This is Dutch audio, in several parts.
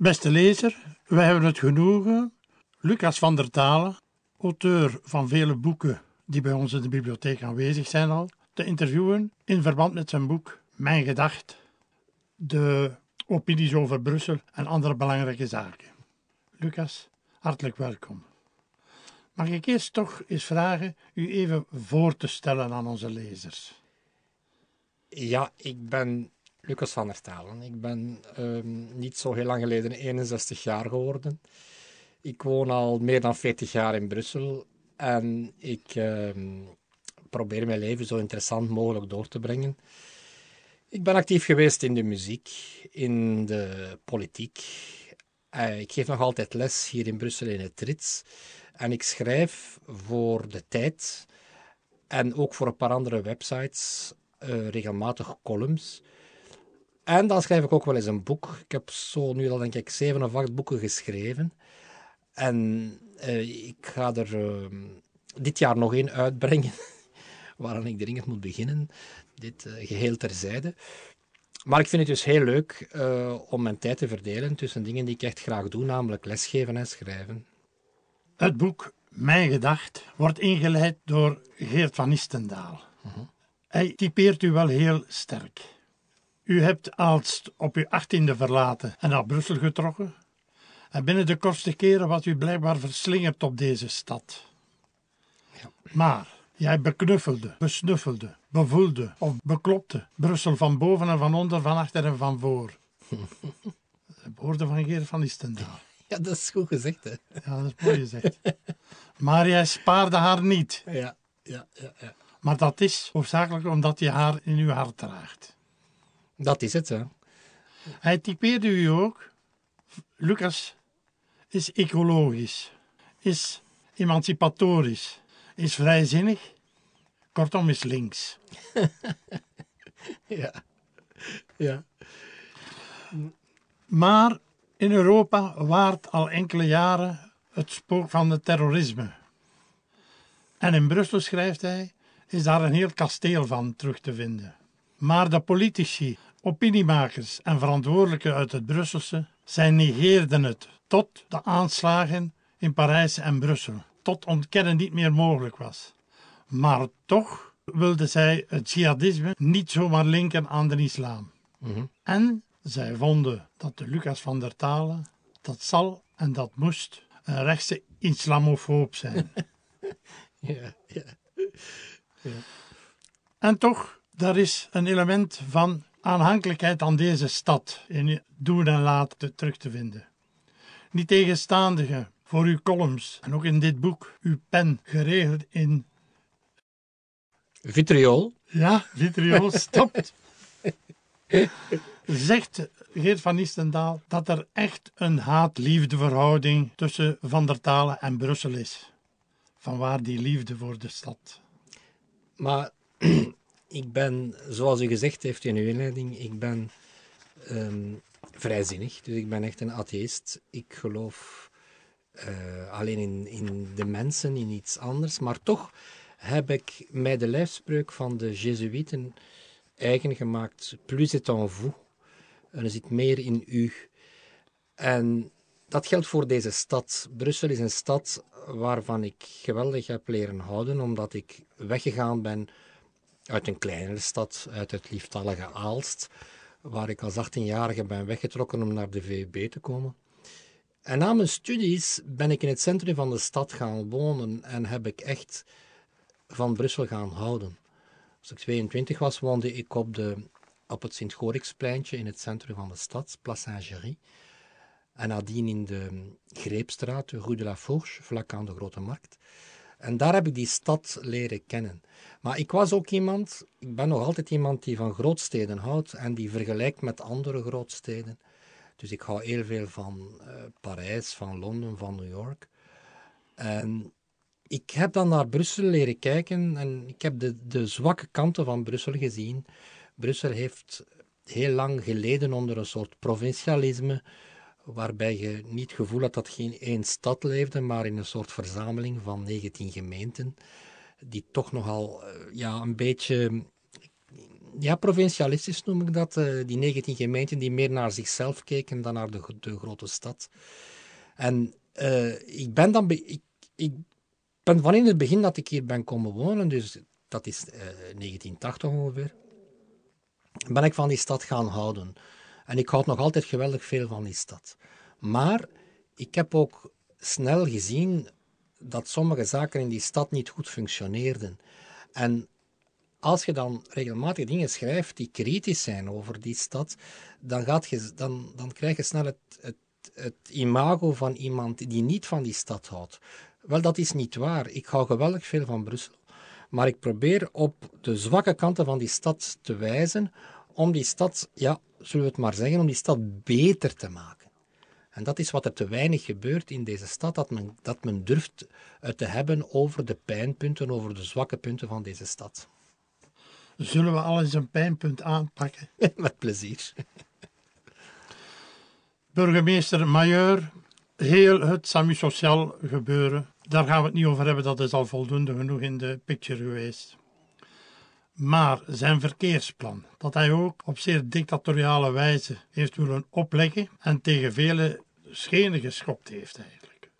Beste lezer, wij hebben het genoegen Lucas van der Talen, auteur van vele boeken die bij ons in de bibliotheek aanwezig zijn al, te interviewen in verband met zijn boek Mijn Gedacht, de opinies over Brussel en andere belangrijke zaken. Lucas, hartelijk welkom. Mag ik eerst toch eens vragen u even voor te stellen aan onze lezers? Ja, ik ben Lucas van der Talen. Ik ben ehm, niet zo heel lang geleden 61 jaar geworden. Ik woon al meer dan 40 jaar in Brussel en ik ehm, probeer mijn leven zo interessant mogelijk door te brengen. Ik ben actief geweest in de muziek, in de politiek. Uh, ik geef nog altijd les hier in Brussel in het Rits. En ik schrijf voor de tijd en ook voor een paar andere websites uh, regelmatig columns. En dan schrijf ik ook wel eens een boek. Ik heb zo nu al denk ik zeven of acht boeken geschreven. En uh, ik ga er uh, dit jaar nog één uitbrengen, waaraan ik dringend moet beginnen. Dit uh, geheel terzijde. Maar ik vind het dus heel leuk om mijn tijd te verdelen tussen dingen die ik echt graag doe, namelijk lesgeven en schrijven. Het boek Mijn Gedacht wordt ingeleid door Geert van Istendaal. -huh. Hij typeert u wel heel sterk. U hebt Aalst op uw achttiende verlaten en naar Brussel getrokken. En binnen de kortste keren wat u blijkbaar verslingerd op deze stad. Ja. Maar jij beknuffelde, besnuffelde, bevoelde of beklopte Brussel van boven en van onder, van achter en van voor. De woorden van Geert van Istendaal. Ja, dat is goed gezegd, hè? Ja, dat is mooi gezegd. maar jij spaarde haar niet. Ja, ja, ja. ja. Maar dat is hoofdzakelijk omdat je haar in uw hart draagt. Dat is het, hè. Hij typeerde u ook. Lucas is ecologisch, is emancipatorisch, is vrijzinnig, kortom is links. ja. ja. Maar in Europa waart al enkele jaren het spook van het terrorisme. En in Brussel, schrijft hij, is daar een heel kasteel van terug te vinden. Maar de politici, opiniemakers en verantwoordelijken uit het Brusselse, zij negeerden het tot de aanslagen in Parijs en Brussel, tot ontkennen niet meer mogelijk was. Maar toch wilden zij het jihadisme niet zomaar linken aan de islam. Mm -hmm. En zij vonden dat de Lucas van der Talen, dat zal en dat moest een rechtse islamofoob zijn. ja, ja. Ja. En toch, daar is een element van aanhankelijkheid aan deze stad in doen en laten terug te vinden. Niet tegenstaandige voor uw columns en ook in dit boek, uw pen geregeld in. Vitriol. Ja, vitriol stopt. Zegt Geert van Istendaal dat er echt een haat-liefde verhouding tussen Van der Talen en Brussel is. Vanwaar die liefde voor de stad. Maar ik ben, zoals u gezegd heeft in uw inleiding, ik ben um, vrijzinnig. Dus ik ben echt een atheïst. Ik geloof uh, alleen in, in de mensen, in iets anders. Maar toch heb ik mij de lijfspreuk van de Jezuïeten eigen gemaakt. Plus est en vous. Er zit meer in u. En dat geldt voor deze stad. Brussel is een stad waarvan ik geweldig heb leren houden, omdat ik weggegaan ben uit een kleinere stad, uit het lieftallige Aalst, waar ik als 18-jarige ben weggetrokken om naar de VUB te komen. En na mijn studies ben ik in het centrum van de stad gaan wonen en heb ik echt van Brussel gaan houden. Als ik 22 was, woonde ik op, de, op het Sint-Gorikspleintje in het centrum van de stad, Place Saint-Géry. En nadien in de Greepstraat, Rue de la Fourche, vlak aan de Grote Markt. En daar heb ik die stad leren kennen. Maar ik was ook iemand, ik ben nog altijd iemand die van grootsteden houdt en die vergelijkt met andere grootsteden. Dus ik hou heel veel van uh, Parijs, van Londen, van New York. En ik heb dan naar Brussel leren kijken en ik heb de, de zwakke kanten van Brussel gezien. Brussel heeft heel lang geleden onder een soort provincialisme waarbij je niet het gevoel had dat geen één stad leefde, maar in een soort verzameling van 19 gemeenten, die toch nogal ja, een beetje ja, provincialistisch noem ik dat. eh, die 19 gemeenten die meer naar zichzelf keken dan naar de, de grote stad. En eh, ik ben dan... ik, ik ben van in het begin dat ik hier ben komen wonen, dus dat is eh, 1980 ongeveer, ben ik van die stad gaan houden. En ik houd nog altijd geweldig veel van die stad. Maar ik heb ook snel gezien dat sommige zaken in die stad niet goed functioneerden. En als je dan regelmatig dingen schrijft die kritisch zijn over die stad, dan, je, dan, dan krijg je snel het, het, het imago van iemand die niet van die stad houdt. Wel, dat is niet waar. Ik hou geweldig veel van Brussel. Maar ik probeer op de zwakke kanten van die stad te wijzen, om die stad, ja, zullen we het maar zeggen, om die stad beter te maken. En dat is wat er te weinig gebeurt in deze stad, dat men, dat men durft het te hebben over de pijnpunten, over de zwakke punten van deze stad. Zullen we al eens een pijnpunt aanpakken? Met plezier. Burgemeester Majeur, heel het Sami Sociaal gebeuren, daar gaan we het niet over hebben, dat is al voldoende genoeg in de picture geweest. Maar zijn verkeersplan, dat hij ook op zeer dictatoriale wijze heeft willen opleggen en tegen vele schenen geschopt heeft eigenlijk.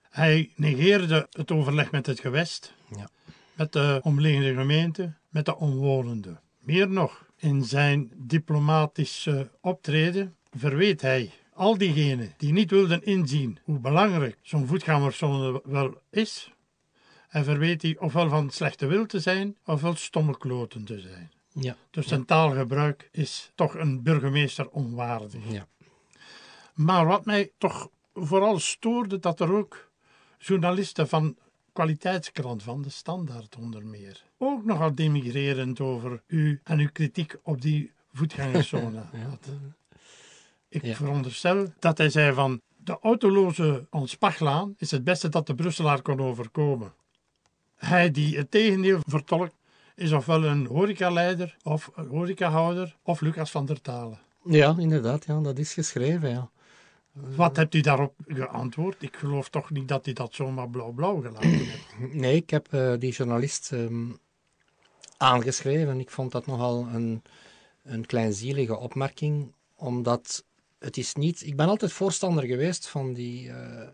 Hij negeerde het overleg met het gewest, Ja. met de omliggende gemeente, met de omwonenden. Meer nog, in zijn diplomatische optreden verweet hij al diegenen die niet wilden inzien hoe belangrijk zo'n voetgangerzone wel is, en verweet hij ofwel van slechte wil te zijn, ofwel stomme kloten te zijn. Ja. Dus zijn taalgebruik is toch een burgemeester onwaardig. ja. Maar wat mij toch vooral stoorde, dat er ook journalisten van kwaliteitskrant van de Standaard onder meer, ook nogal demigrerend over u en uw kritiek op die voetgangerszone hadden. Ik Ja. veronderstel dat hij zei van de autoloze Onspachlaan is het beste dat de Brusselaar kon overkomen. Hij die het tegendeel vertolkt, is ofwel een horecaleider of een horecahouder of Lucas van der Talen. Ja, inderdaad, ja, dat is geschreven. Ja. Wat hebt u daarop geantwoord? Ik geloof toch niet dat hij dat zomaar blauw-blauw gelaten heeft. Nee, ik heb eh, die journalist ehm, aangeschreven. Ik vond dat nogal een, een kleinzielige opmerking, omdat het is niet... Ik ben altijd voorstander geweest van die, eh,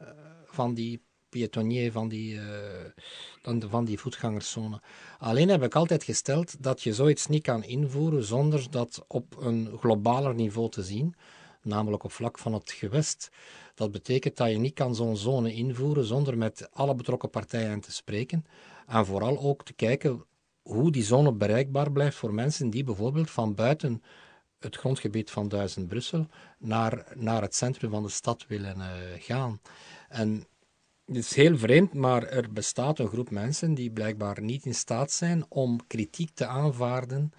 van die piétonnier, van die, eh, van die voetgangerszone. Alleen heb ik altijd gesteld dat je zoiets niet kan invoeren zonder dat op een globaler niveau te zien, namelijk op vlak van het gewest. Dat betekent dat je niet kan zo'n zone invoeren zonder met alle betrokken partijen te spreken. En vooral ook te kijken hoe die zone bereikbaar blijft voor mensen die bijvoorbeeld van buiten het grondgebied van Duizend Brussel naar, naar het centrum van de stad willen eh, gaan. En het is heel vreemd, maar er bestaat een groep mensen die blijkbaar niet in staat zijn om kritiek te aanvaarden.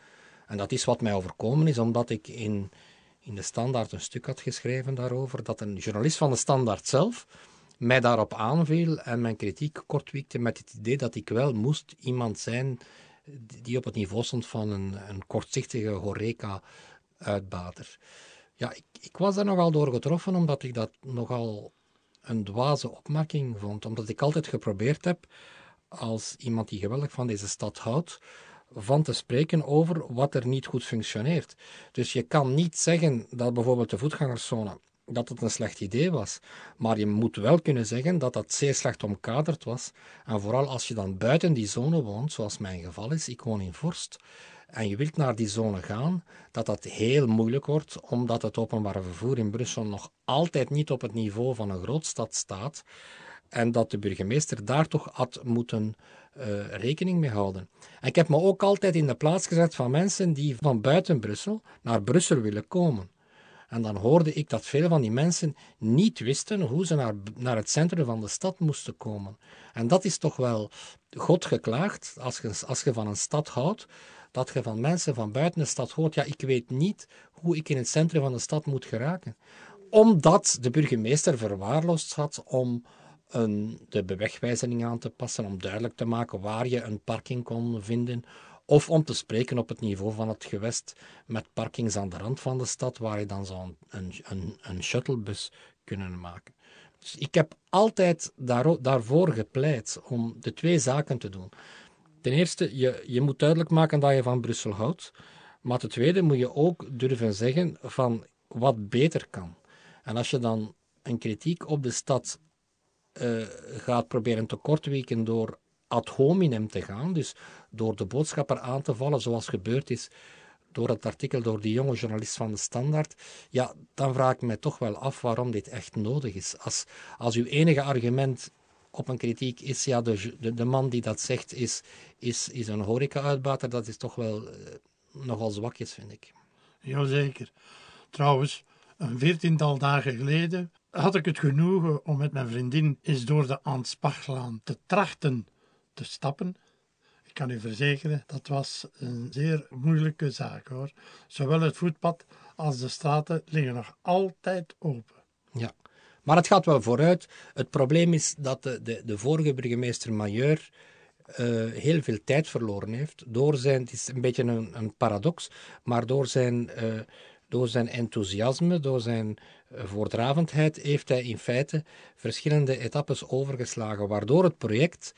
En dat is wat mij overkomen is, omdat ik in, in de Standaard een stuk had geschreven daarover, dat een journalist van de Standaard zelf mij daarop aanviel en mijn kritiek kortwiekte met het idee dat ik wel moest iemand zijn die op het niveau stond van een, een kortzichtige horeca-uitbater. Ja, ik, ik was daar nogal door getroffen, omdat ik dat nogal een dwaze opmerking vond. Omdat ik altijd geprobeerd heb, als iemand die geweldig van deze stad houdt, van te spreken over wat er niet goed functioneert. Dus je kan niet zeggen dat bijvoorbeeld de voetgangerszone dat het een slecht idee was. Maar je moet wel kunnen zeggen dat dat zeer slecht omkaderd was. En vooral als je dan buiten die zone woont, zoals mijn geval is, ik woon in Vorst, en je wilt naar die zone gaan, dat dat heel moeilijk wordt, omdat het openbare vervoer in Brussel nog altijd niet op het niveau van een grootstad staat. En dat de burgemeester daar toch had moeten uh, rekening mee houden. En ik heb me ook altijd in de plaats gezet van mensen die van buiten Brussel naar Brussel willen komen. En dan hoorde ik dat veel van die mensen niet wisten hoe ze naar, naar het centrum van de stad moesten komen. En dat is toch wel God geklaagd, als je, als je van een stad houdt, dat je van mensen van buiten de stad hoort, ja, ik weet niet hoe ik in het centrum van de stad moet geraken. Omdat de burgemeester verwaarloosd had om een, de bewegwijzering aan te passen, om duidelijk te maken waar je een parking kon vinden, of om te spreken op het niveau van het gewest met parkings aan de rand van de stad, waar je dan zo'n een, een, een shuttlebus kunnen maken. Dus ik heb altijd daar, daarvoor gepleit om de twee zaken te doen. Ten eerste, je, je moet duidelijk maken dat je van Brussel houdt. Maar ten tweede moet je ook durven zeggen van wat beter kan. En als je dan een kritiek op de stad uh, gaat proberen te kortweken door ad hominem te gaan, dus door de boodschapper aan te vallen, zoals gebeurd is door het artikel door die jonge journalist van de Standaard, ja, dan vraag ik mij toch wel af waarom dit echt nodig is. Als, als uw enige argument op een kritiek is, ja, de, de, de man die dat zegt is, is, is een horeca-uitbater, dat is toch wel uh, nogal zwakjes, vind ik. Jazeker. Trouwens, een veertiental dagen geleden had ik het genoegen om met mijn vriendin eens door de Aanspachlaan te trachten te stappen. Ik kan u verzekeren, dat was een zeer moeilijke zaak hoor. Zowel het voetpad als de straten liggen nog altijd open. Ja, maar het gaat wel vooruit. Het probleem is dat de, de, de vorige burgemeester Majeur uh, heel veel tijd verloren heeft. Door zijn, het is een beetje een, een paradox, maar door zijn, uh, door zijn enthousiasme, door zijn uh, voortravendheid, heeft hij in feite verschillende etappes overgeslagen, waardoor het project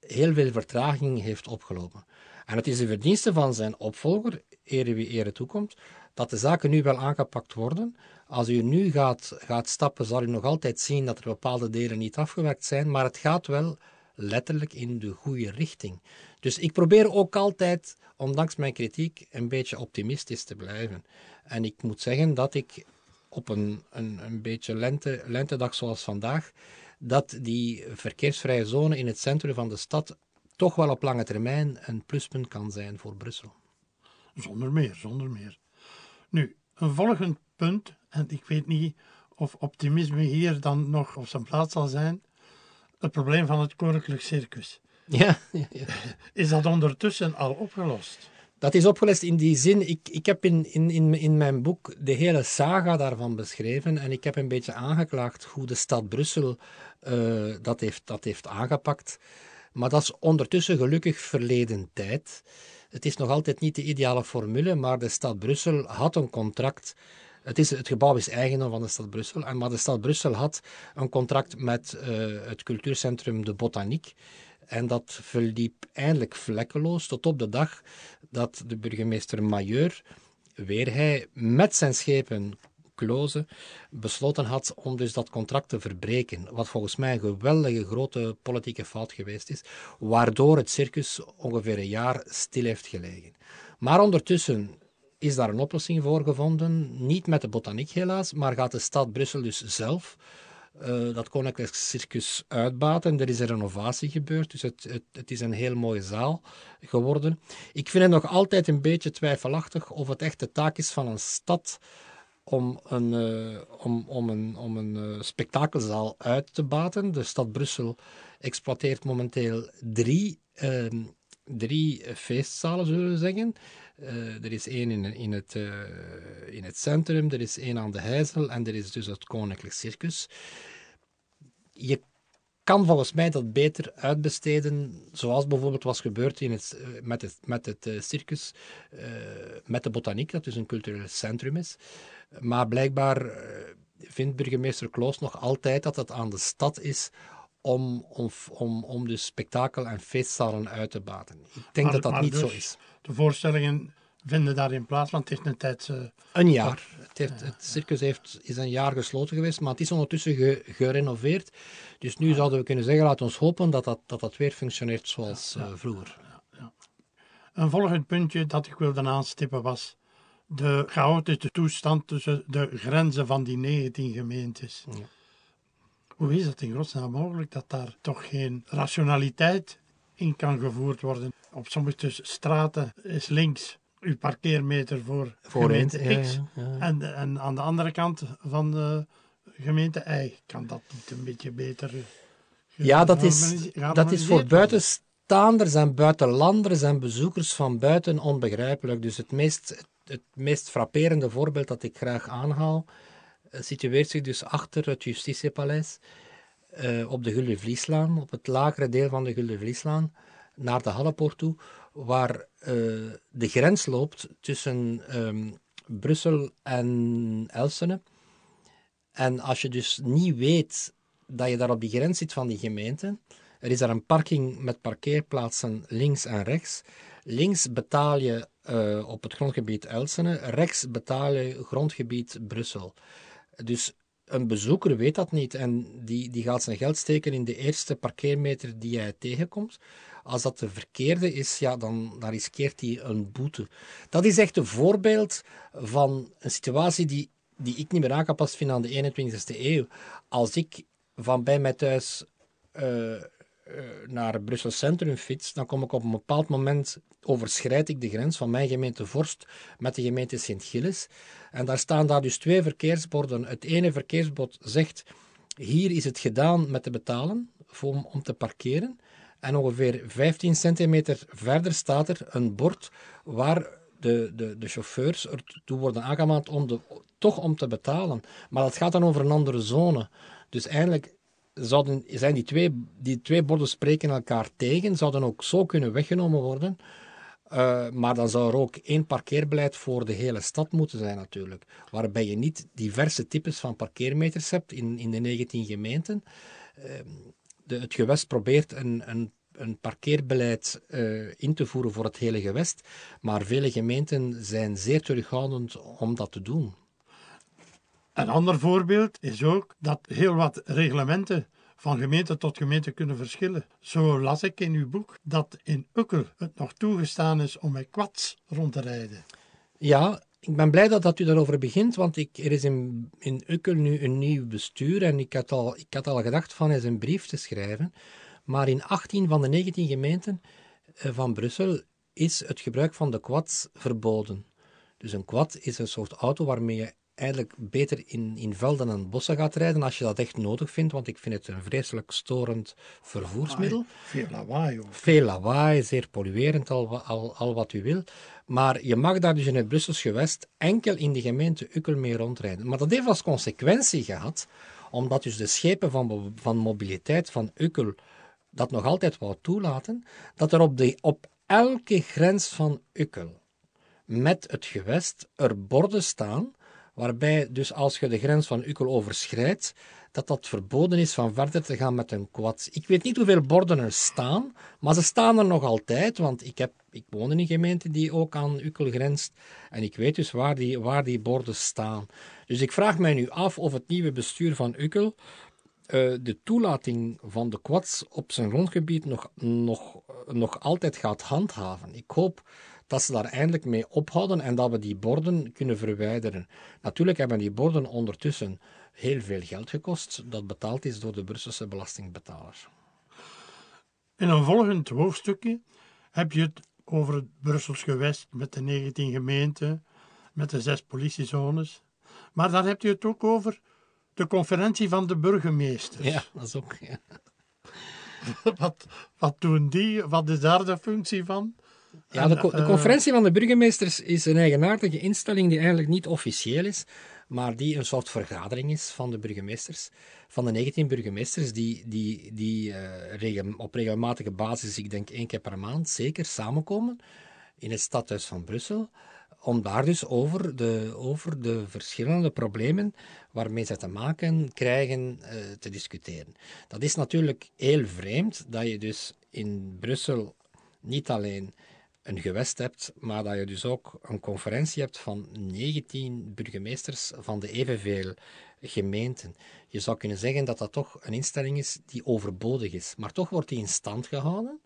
heel veel vertraging heeft opgelopen. En het is de verdienste van zijn opvolger, ere wie ere toekomt, dat de zaken nu wel aangepakt worden. Als u nu gaat, gaat stappen, zal u nog altijd zien dat er bepaalde delen niet afgewerkt zijn, maar het gaat wel letterlijk in de goede richting. Dus ik probeer ook altijd, ondanks mijn kritiek, een beetje optimistisch te blijven. En ik moet zeggen dat ik op een, een, een beetje lente, lentedag zoals vandaag dat die verkeersvrije zone in het centrum van de stad toch wel op lange termijn een pluspunt kan zijn voor Brussel. Zonder meer, zonder meer. Nu, een volgend punt, en ik weet niet of optimisme hier dan nog op zijn plaats zal zijn, het probleem van het koninklijk circus. Ja, ja, ja. Is dat ondertussen al opgelost? Dat is opgelost in die zin, ik, ik heb in, in, in, in mijn boek de hele saga daarvan beschreven en ik heb een beetje aangeklaagd hoe de stad Brussel uh, dat, heeft, dat heeft aangepakt. Maar dat is ondertussen gelukkig verleden tijd. Het is nog altijd niet de ideale formule, maar de stad Brussel had een contract. Het, is, het gebouw is eigendom van de stad Brussel, maar de stad Brussel had een contract met uh, het cultuurcentrum De Botaniek. En dat verliep eindelijk vlekkeloos tot op de dag dat de burgemeester Majeur, weer hij met zijn schepen Kloze, besloten had om dus dat contract te verbreken. Wat volgens mij een geweldige grote politieke fout geweest is, waardoor het circus ongeveer een jaar stil heeft gelegen. Maar ondertussen is daar een oplossing voor gevonden. Niet met de botaniek helaas, maar gaat de stad Brussel dus zelf uh, dat Koninklijk Circus uitbaten. Er is een renovatie gebeurd, dus het, het, het, is een heel mooie zaal geworden. Ik vind het nog altijd een beetje twijfelachtig of het echt de taak is van een stad om een, uh, om, om een, om een uh, spektakelzaal uit te baten. De stad Brussel exploiteert momenteel drie, uh, drie feestzalen, zullen we zeggen. Uh, er is één in, in, het, in het centrum, er is één aan de Heizel en er is dus het Koninklijk Circus. Je kan volgens mij dat beter uitbesteden, zoals bijvoorbeeld was gebeurd in het, met het, met het circus, met de botaniek, dat dus een cultureel centrum is. Maar blijkbaar eh, vindt burgemeester Kloos nog altijd dat het aan de stad is om, om, om, om de spektakel- en feestzalen uit te baten. Ik denk dat dat niet dus zo is. De voorstellingen vinden daarin plaats, want het heeft een tijd... Uh, een jaar. Het, heeft, het, circus heeft, is een jaar gesloten geweest, maar het is ondertussen ge, gerenoveerd. Dus nu zouden we kunnen zeggen, laten we hopen dat dat, dat, dat weer functioneert zoals ja, uh, vroeger. Een volgend puntje dat ik wilde aanstippen was de chaotische toestand tussen de grenzen van die 19 gemeentes. Ja. Hoe is het in godsnaam mogelijk dat daar toch geen rationaliteit in kan gevoerd worden? Op sommige straten is links uw parkeermeter voor, gemeente X. Ja, ja, en, en aan de andere kant van de gemeente Y kan dat niet een beetje beter. Ja, dat is, dat is voor buitenstaanders en buitenlanders en bezoekers van buiten onbegrijpelijk. Dus het meest, het meest frapperende voorbeeld dat ik graag aanhaal, situeert zich dus achter het Justitiepaleis uh, op de Gulden Vlieslaan, op het lagere deel van de Gulden Vlieslaan, naar de Hallepoort toe, waar uh, de grens loopt tussen um, Brussel en Elsene. En als je dus niet weet dat je daar op die grens zit van die gemeente, er is daar een parking met parkeerplaatsen links en rechts, Links betaal je eh, op het grondgebied Elsene, rechts betaal je grondgebied Brussel. Dus een bezoeker weet dat niet en die, die gaat zijn geld steken in de eerste parkeermeter die hij tegenkomt. Als dat de verkeerde is, ja, dan, dan riskeert hij een boete. Dat is echt een voorbeeld van een situatie die, die ik niet meer aangepast vind aan de 21ste eeuw. Als ik van bij mij thuis uh, uh, naar Brussel Centrum fiets, dan kom ik op een bepaald moment, overschrijd ik de grens van mijn gemeente Vorst met de gemeente Sint-Gilles. En daar staan daar dus twee verkeersborden. Het ene verkeersbord zegt, hier is het gedaan met te betalen om, om te parkeren. En ongeveer 15 centimeter verder staat er een bord waar de, de, de chauffeurs ertoe worden aangemaand om de, toch om te betalen. Maar dat gaat dan over een andere zone. Dus eigenlijk zouden, zijn die twee, die twee borden spreken elkaar tegen, zouden ook zo kunnen weggenomen worden. Uh, maar dan zou er ook één parkeerbeleid voor de hele stad moeten zijn natuurlijk. Waarbij je niet diverse types van parkeermeters hebt in, in de 19 gemeenten. Uh, de, het gewest probeert een, een, een parkeerbeleid uh, in te voeren voor het hele gewest, maar vele gemeenten zijn zeer terughoudend om dat te doen. Een ander voorbeeld is ook dat heel wat reglementen van gemeente tot gemeente kunnen verschillen. Zo las ik in uw boek dat in Ukkel het nog toegestaan is om met kwads rond te rijden. Ja, ik ben blij dat, dat u daarover begint, want ik, er is in, in Ukkel nu een nieuw bestuur en ik had, al, ik had al gedacht van eens een brief te schrijven. Maar in 18 van de 19 gemeenten eh, van Brussel is het gebruik van de quads verboden. Dus een quad is een soort auto waarmee je eigenlijk beter in, in velden en bossen gaat rijden als je dat echt nodig vindt, want ik vind het een vreselijk storend vervoersmiddel. Veel lawaai ook. Veel lawaai, zeer polluerend, al, al, al wat u wil. Maar je mag daar dus in het Brussels gewest enkel in de gemeente Ukkel mee rondrijden. Maar dat heeft als consequentie gehad, omdat dus de schepen van, van mobiliteit van Ukkel dat nog altijd wou toelaten, dat er op, de, op elke grens van Ukkel met het gewest er borden staan waarbij dus als je de grens van Ukkel overschrijdt, dat dat verboden is van verder te gaan met een quad. Ik weet niet hoeveel borden er staan, maar ze staan er nog altijd, want ik, heb, ik woon in een gemeente die ook aan Ukkel grenst en ik weet dus waar die, waar die borden staan. Dus ik vraag mij nu af of het nieuwe bestuur van Ukkel uh, de toelating van de quads op zijn grondgebied nog, nog, nog altijd gaat handhaven. Ik hoop dat ze daar eindelijk mee ophouden en dat we die borden kunnen verwijderen. Natuurlijk hebben die borden ondertussen heel veel geld gekost, dat betaald is door de Brusselse belastingbetalers. In een volgend hoofdstukje heb je het over het Brussels gewest met de 19 gemeenten, met de zes politiezones. Maar dan heb je het ook over de conferentie van de burgemeesters. Ja, dat is ook. wat, wat doen die? Wat is daar de functie van? Ja, de, de, eh, conferentie van de burgemeesters is een eigenaardige instelling die eigenlijk niet officieel is, maar die een soort vergadering is van de burgemeesters, van de 19 burgemeesters, die, die, die uh, op regelmatige basis, ik denk één keer per maand, zeker samenkomen in het stadhuis van Brussel, om daar dus over de, over de verschillende problemen waarmee ze te maken krijgen uh, te discussiëren. Dat is natuurlijk heel vreemd dat je dus in Brussel niet alleen een gewest hebt, maar dat je dus ook een conferentie hebt van 19 burgemeesters van de evenveel gemeenten. Je zou kunnen zeggen dat dat toch een instelling is die overbodig is, maar toch wordt die in stand gehouden.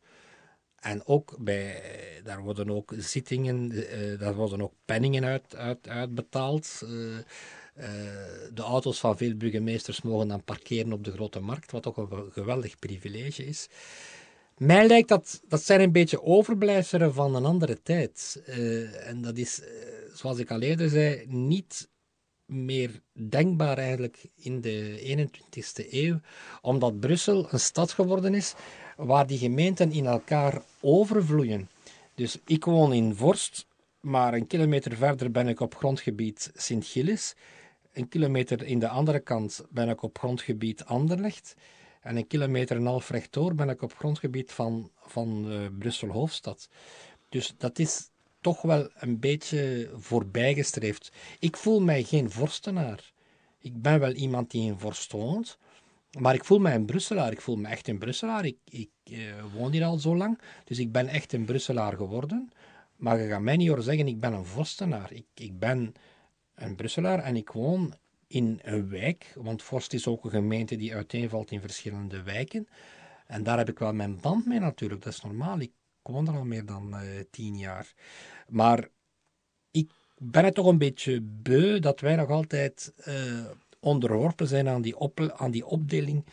En ook bij, daar worden ook zittingen, uh, daar worden ook penningen uit, uit, uitbetaald. Uh, uh, de auto's van veel burgemeesters mogen dan parkeren op de grote markt, wat ook een geweldig privilege is. Mij lijkt dat, dat zijn een beetje overblijfselen van een andere tijd. Uh, en dat is, uh, zoals ik al eerder zei, niet meer denkbaar eigenlijk in de 21ste eeuw, omdat Brussel een stad geworden is waar die gemeenten in elkaar overvloeien. Dus ik woon in Vorst, maar een kilometer verder ben ik op grondgebied Sint-Gilles. Een kilometer in de andere kant ben ik op grondgebied Anderlecht. En een kilometer en een half rechtdoor ben ik op grondgebied van, van uh, Brussel Hoofdstad. Dus dat is toch wel een beetje voorbijgestreefd. Ik voel mij geen vorstenaar. Ik ben wel iemand die in vorst woont, Maar ik voel mij een Brusselaar. Ik voel me echt een Brusselaar. Ik, ik eh, woon hier al zo lang. Dus ik ben echt een Brusselaar geworden. Maar je gaat mij niet horen zeggen, ik ben een Vorstenaar. Ik, ik ben een Brusselaar en ik woon in een wijk. Want Vorst is ook een gemeente die uiteenvalt in verschillende wijken. En daar heb ik wel mijn band mee natuurlijk. Dat is normaal. Ik woon er al meer dan eh, tien jaar. Maar ik ben het toch een beetje beu dat wij nog altijd eh, onderworpen zijn aan die, op, aan die opdeling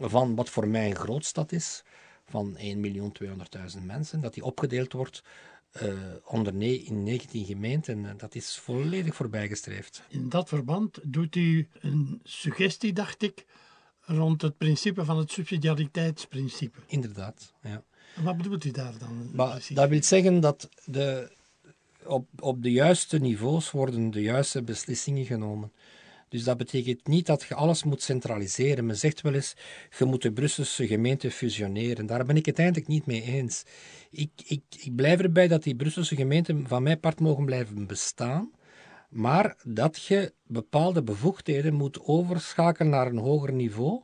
van wat voor mij een grootstad is, van 1.200.000 mensen, dat die opgedeeld wordt uh, in 19 gemeenten. En dat is volledig voorbijgestreefd. In dat verband doet u een suggestie, dacht ik, rond het principe van het subsidiariteitsprincipe. Inderdaad, ja. Wat bedoelt u daar dan? Maar, dat wil zeggen dat de, op, op de juiste niveaus worden de juiste beslissingen genomen. Dus dat betekent niet dat je alles moet centraliseren. Men zegt wel eens, je moet de Brusselse gemeente fusioneren. Daar ben ik het eigenlijk niet mee eens. Ik, ik, ik blijf erbij dat die Brusselse gemeenten van mijn part mogen blijven bestaan, maar dat je bepaalde bevoegdheden moet overschakelen naar een hoger niveau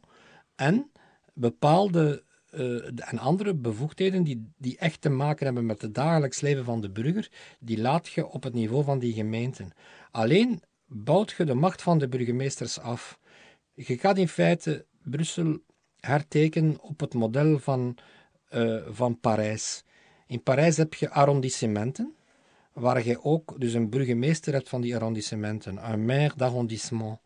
en bepaalde uh, en andere bevoegdheden die, die echt te maken hebben met het dagelijks leven van de burger, die laat je op het niveau van die gemeenten. Alleen bouwt je de macht van de burgemeesters af. Je gaat in feite Brussel hertekenen op het model van, uh, van Parijs. In Parijs heb je arrondissementen, waar je ook dus een burgemeester hebt van die arrondissementen, een maire d'arrondissement,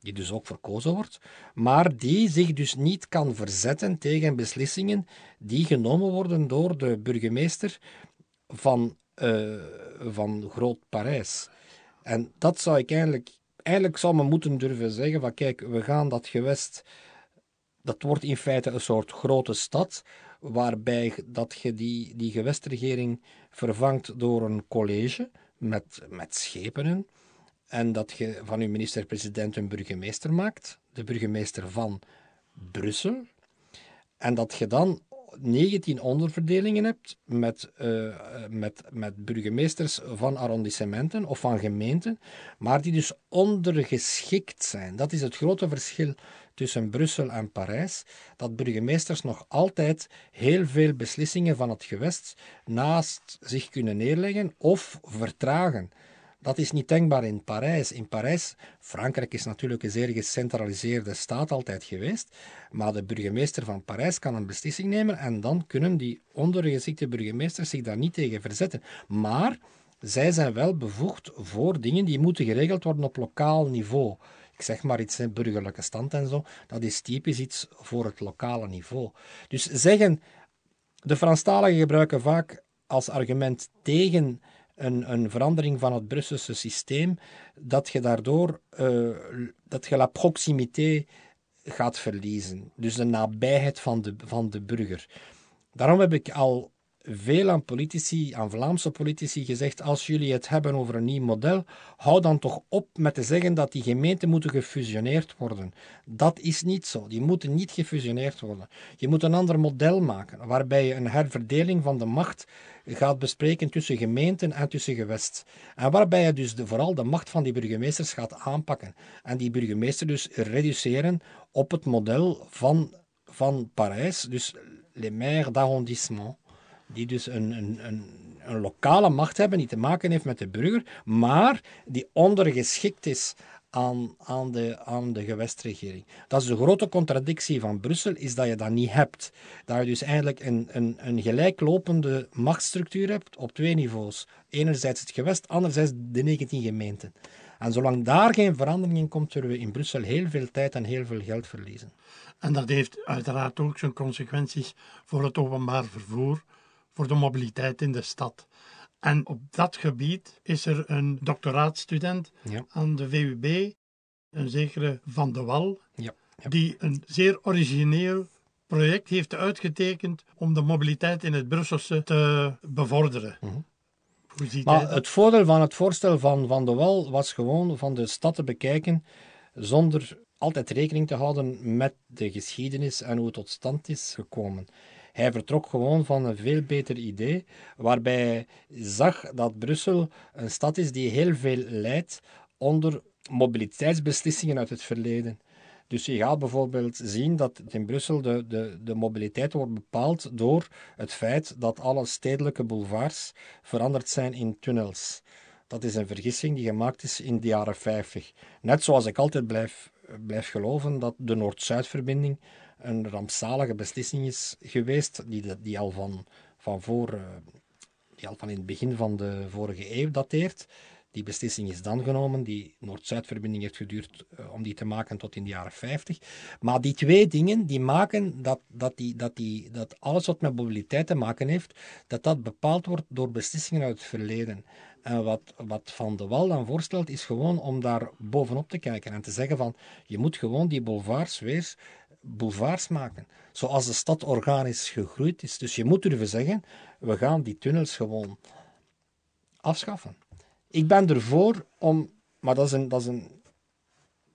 die dus ook verkozen wordt, maar die zich dus niet kan verzetten tegen beslissingen die genomen worden door de burgemeester van, uh, van Groot Parijs. En dat zou ik eigenlijk, eigenlijk zou men moeten durven zeggen van kijk, we gaan dat gewest, dat wordt in feite een soort grote stad, waarbij dat je die, die gewestregering vervangt door een college met, met schepenen en dat je van je minister-president een burgemeester maakt, de burgemeester van Brussel, en dat je dan 19 onderverdelingen hebt met, uh, met, met burgemeesters van arrondissementen of van gemeenten, maar die dus ondergeschikt zijn. Dat is het grote verschil tussen Brussel en Parijs, dat burgemeesters nog altijd heel veel beslissingen van het gewest naast zich kunnen neerleggen of vertragen. Dat is niet denkbaar in Parijs. In Parijs, Frankrijk is natuurlijk een zeer gecentraliseerde staat altijd geweest, maar de burgemeester van Parijs kan een beslissing nemen en dan kunnen die ondergeschikte burgemeesters zich daar niet tegen verzetten. Maar zij zijn wel bevoegd voor dingen die moeten geregeld worden op lokaal niveau. Ik zeg maar iets, in burgerlijke stand en zo, dat is typisch iets voor het lokale niveau. Dus zeggen, de Franstaligen gebruiken vaak als argument tegen een, een verandering van het Brusselse systeem, dat je daardoor uh, dat je la proximité gaat verliezen. Dus de nabijheid van de, van de burger. Daarom heb ik al veel aan politici, aan Vlaamse politici gezegd, als jullie het hebben over een nieuw model, hou dan toch op met te zeggen dat die gemeenten moeten gefusioneerd worden. Dat is niet zo. Die moeten niet gefusioneerd worden. Je moet een ander model maken, waarbij je een herverdeling van de macht gaat bespreken tussen gemeenten en tussen gewest. En waarbij je dus de, vooral de macht van die burgemeesters gaat aanpakken. En die burgemeester dus reduceren op het model van, van Parijs, dus les maires d'arrondissement die dus een, een, een, een, lokale macht hebben die te maken heeft met de burger, maar die ondergeschikt is aan, aan, de, aan de gewestregering. Dat is de grote contradictie van Brussel, is dat je dat niet hebt. Dat je dus eigenlijk een, een, een gelijklopende machtsstructuur hebt op twee niveaus. Enerzijds het gewest, anderzijds de 19 gemeenten. En zolang daar geen verandering in komt, zullen we in Brussel heel veel tijd en heel veel geld verliezen. En dat heeft uiteraard ook zijn consequenties voor het openbaar vervoer, voor de mobiliteit in de stad. En op dat gebied is er een doctoraatstudent aan de VUB, een zekere Van de Wal, ja. die een zeer origineel project heeft uitgetekend om de mobiliteit in het Brusselse te bevorderen. Mhm. Maar het voordeel van het voorstel van Van de Wal was gewoon van de stad te bekijken zonder altijd rekening te houden met de geschiedenis en hoe het tot stand is gekomen. Hij vertrok gewoon van een veel beter idee, waarbij hij zag dat Brussel een stad is die heel veel leidt onder mobiliteitsbeslissingen uit het verleden. Dus je gaat bijvoorbeeld zien dat in Brussel de, de, de mobiliteit wordt bepaald door het feit dat alle stedelijke boulevards veranderd zijn in tunnels. Dat is een vergissing die gemaakt is in de jaren 50. Net zoals ik altijd blijf, blijf geloven dat de Noord-Zuidverbinding een rampzalige beslissing is geweest, die, die al van, van voor, eh, die al van in het begin van de vorige eeuw dateert. Die beslissing is dan genomen. Die Noord-Zuidverbinding heeft geduurd uh, om die te maken tot in de jaren 50. Maar die twee dingen die maken dat, dat, die, dat, die, dat alles wat met mobiliteit te maken heeft, dat dat bepaald wordt door beslissingen uit het verleden. En wat, wat Van de Wal dan voorstelt, is gewoon om daar bovenop te kijken en te zeggen van, je moet gewoon die boulevards weer boulevards maken. Zoals de stad organisch gegroeid is. Dus je moet durven zeggen, we gaan die tunnels gewoon afschaffen. Ik ben ervoor om, maar dat is een, dat is een,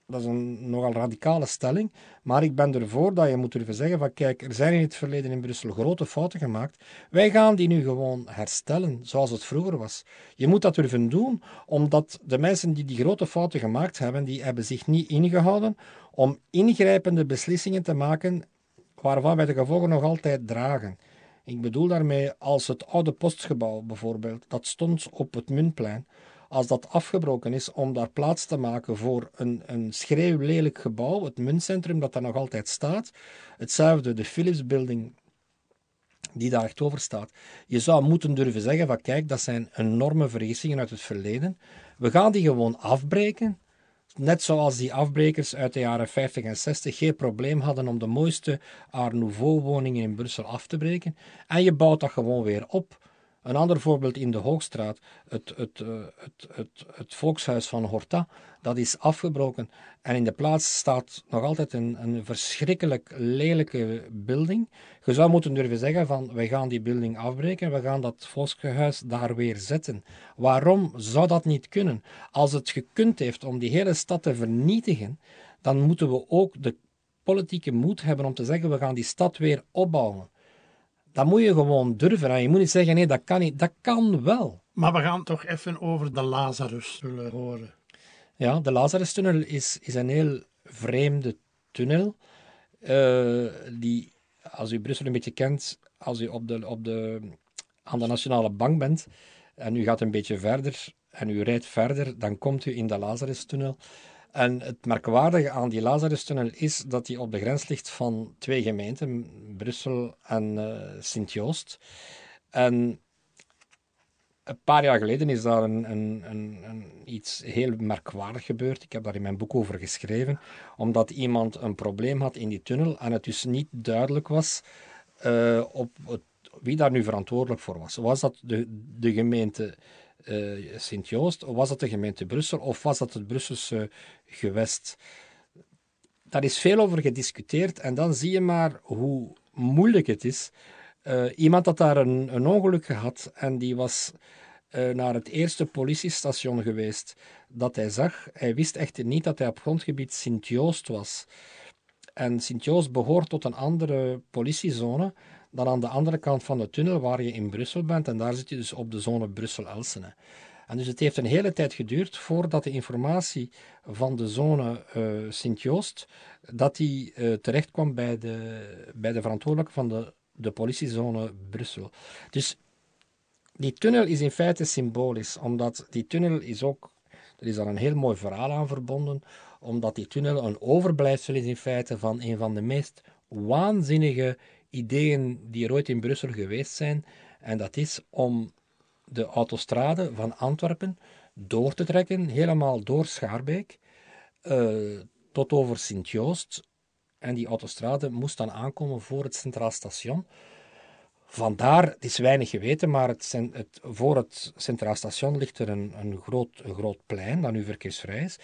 dat is een nogal radicale stelling, maar ik ben ervoor dat je moet durven zeggen van kijk, er zijn in het verleden in Brussel grote fouten gemaakt. Wij gaan die nu gewoon herstellen zoals het vroeger was. Je moet dat durven doen, omdat de mensen die die grote fouten gemaakt hebben, die hebben zich niet ingehouden om ingrijpende beslissingen te maken waarvan wij de gevolgen nog altijd dragen. Ik bedoel daarmee als het oude postgebouw bijvoorbeeld, dat stond op het Muntplein, als dat afgebroken is om daar plaats te maken voor een, een schreeuwlelijk gebouw, het muntcentrum dat daar nog altijd staat, hetzelfde de Philips Building die daar echt over staat. Je zou moeten durven zeggen van kijk, dat zijn enorme vergissingen uit het verleden. We gaan die gewoon afbreken net zoals die afbrekers uit de jaren 50 en 60 geen probleem hadden om de mooiste Art Nouveau woningen in Brussel af te breken. En je bouwt dat gewoon weer op. Een ander voorbeeld in de Hoogstraat, het, eh, het, het, het volkshuis van Horta, dat is afgebroken. En in de plaats staat nog altijd een, een verschrikkelijk lelijke building. Je zou moeten durven zeggen van, wij gaan die building afbreken, we gaan dat volkshuis daar weer zetten. Waarom zou dat niet kunnen? Als het gekund heeft om die hele stad te vernietigen, dan moeten we ook de politieke moed hebben om te zeggen, we gaan die stad weer opbouwen. Dat moet je gewoon durven. En je moet niet zeggen, nee, dat kan niet. Dat kan wel. Maar we gaan toch even over de Lazarus-tunnel horen. Ja, de Lazarus-tunnel is, is een heel vreemde tunnel. Uh, die, als u Brussel een beetje kent, als u op de, op de, aan de Nationale Bank bent en u gaat een beetje verder en u rijdt verder, dan komt u in de Lazarus-tunnel. En het merkwaardige aan die Lazarustunnel is dat die op de grens ligt van twee gemeenten, Brussel en uh, Sint-Joost. En een paar jaar geleden is daar een, een, een, iets heel merkwaardig gebeurd. Ik heb daar in mijn boek over geschreven. Omdat iemand een probleem had in die tunnel en het dus niet duidelijk was uh, op wie daar nu verantwoordelijk voor was. Was dat de, de gemeente uh, Sint-Joost, was dat de gemeente Brussel of was dat het Brusselse gewest? Daar is veel over gediscuteerd en dan zie je maar hoe moeilijk het is. Uh, iemand had daar een, een, ongeluk gehad en die was uh, naar het eerste politiestation geweest dat hij zag. Hij wist echter niet dat hij op grondgebied Sint-Joost was. En Sint-Joost behoort tot een andere politiezone dan aan de andere kant van de tunnel waar je in Brussel bent. En daar zit je dus op de zone Brussel-Elsene. En dus het heeft een hele tijd geduurd voordat de informatie van de zone uh, Sint-Joost, dat die uh, terecht kwam bij de, bij de verantwoordelijke van de, de politiezone Brussel. Dus die tunnel is in feite symbolisch, omdat die tunnel is ook, er is daar een heel mooi verhaal aan verbonden, omdat die tunnel een overblijfsel is in feite van een van de meest waanzinnige ideeën die er ooit in Brussel geweest zijn. En dat is om de autostrade van Antwerpen door te trekken, helemaal door Schaarbeek, uh, tot over Sint-Joost. En die autostrade moest dan aankomen voor het Centraal Station. Vandaar, het is weinig geweten, maar het, het, voor het Centraal Station ligt er een, een, groot, groot plein dat nu verkeersvrij is,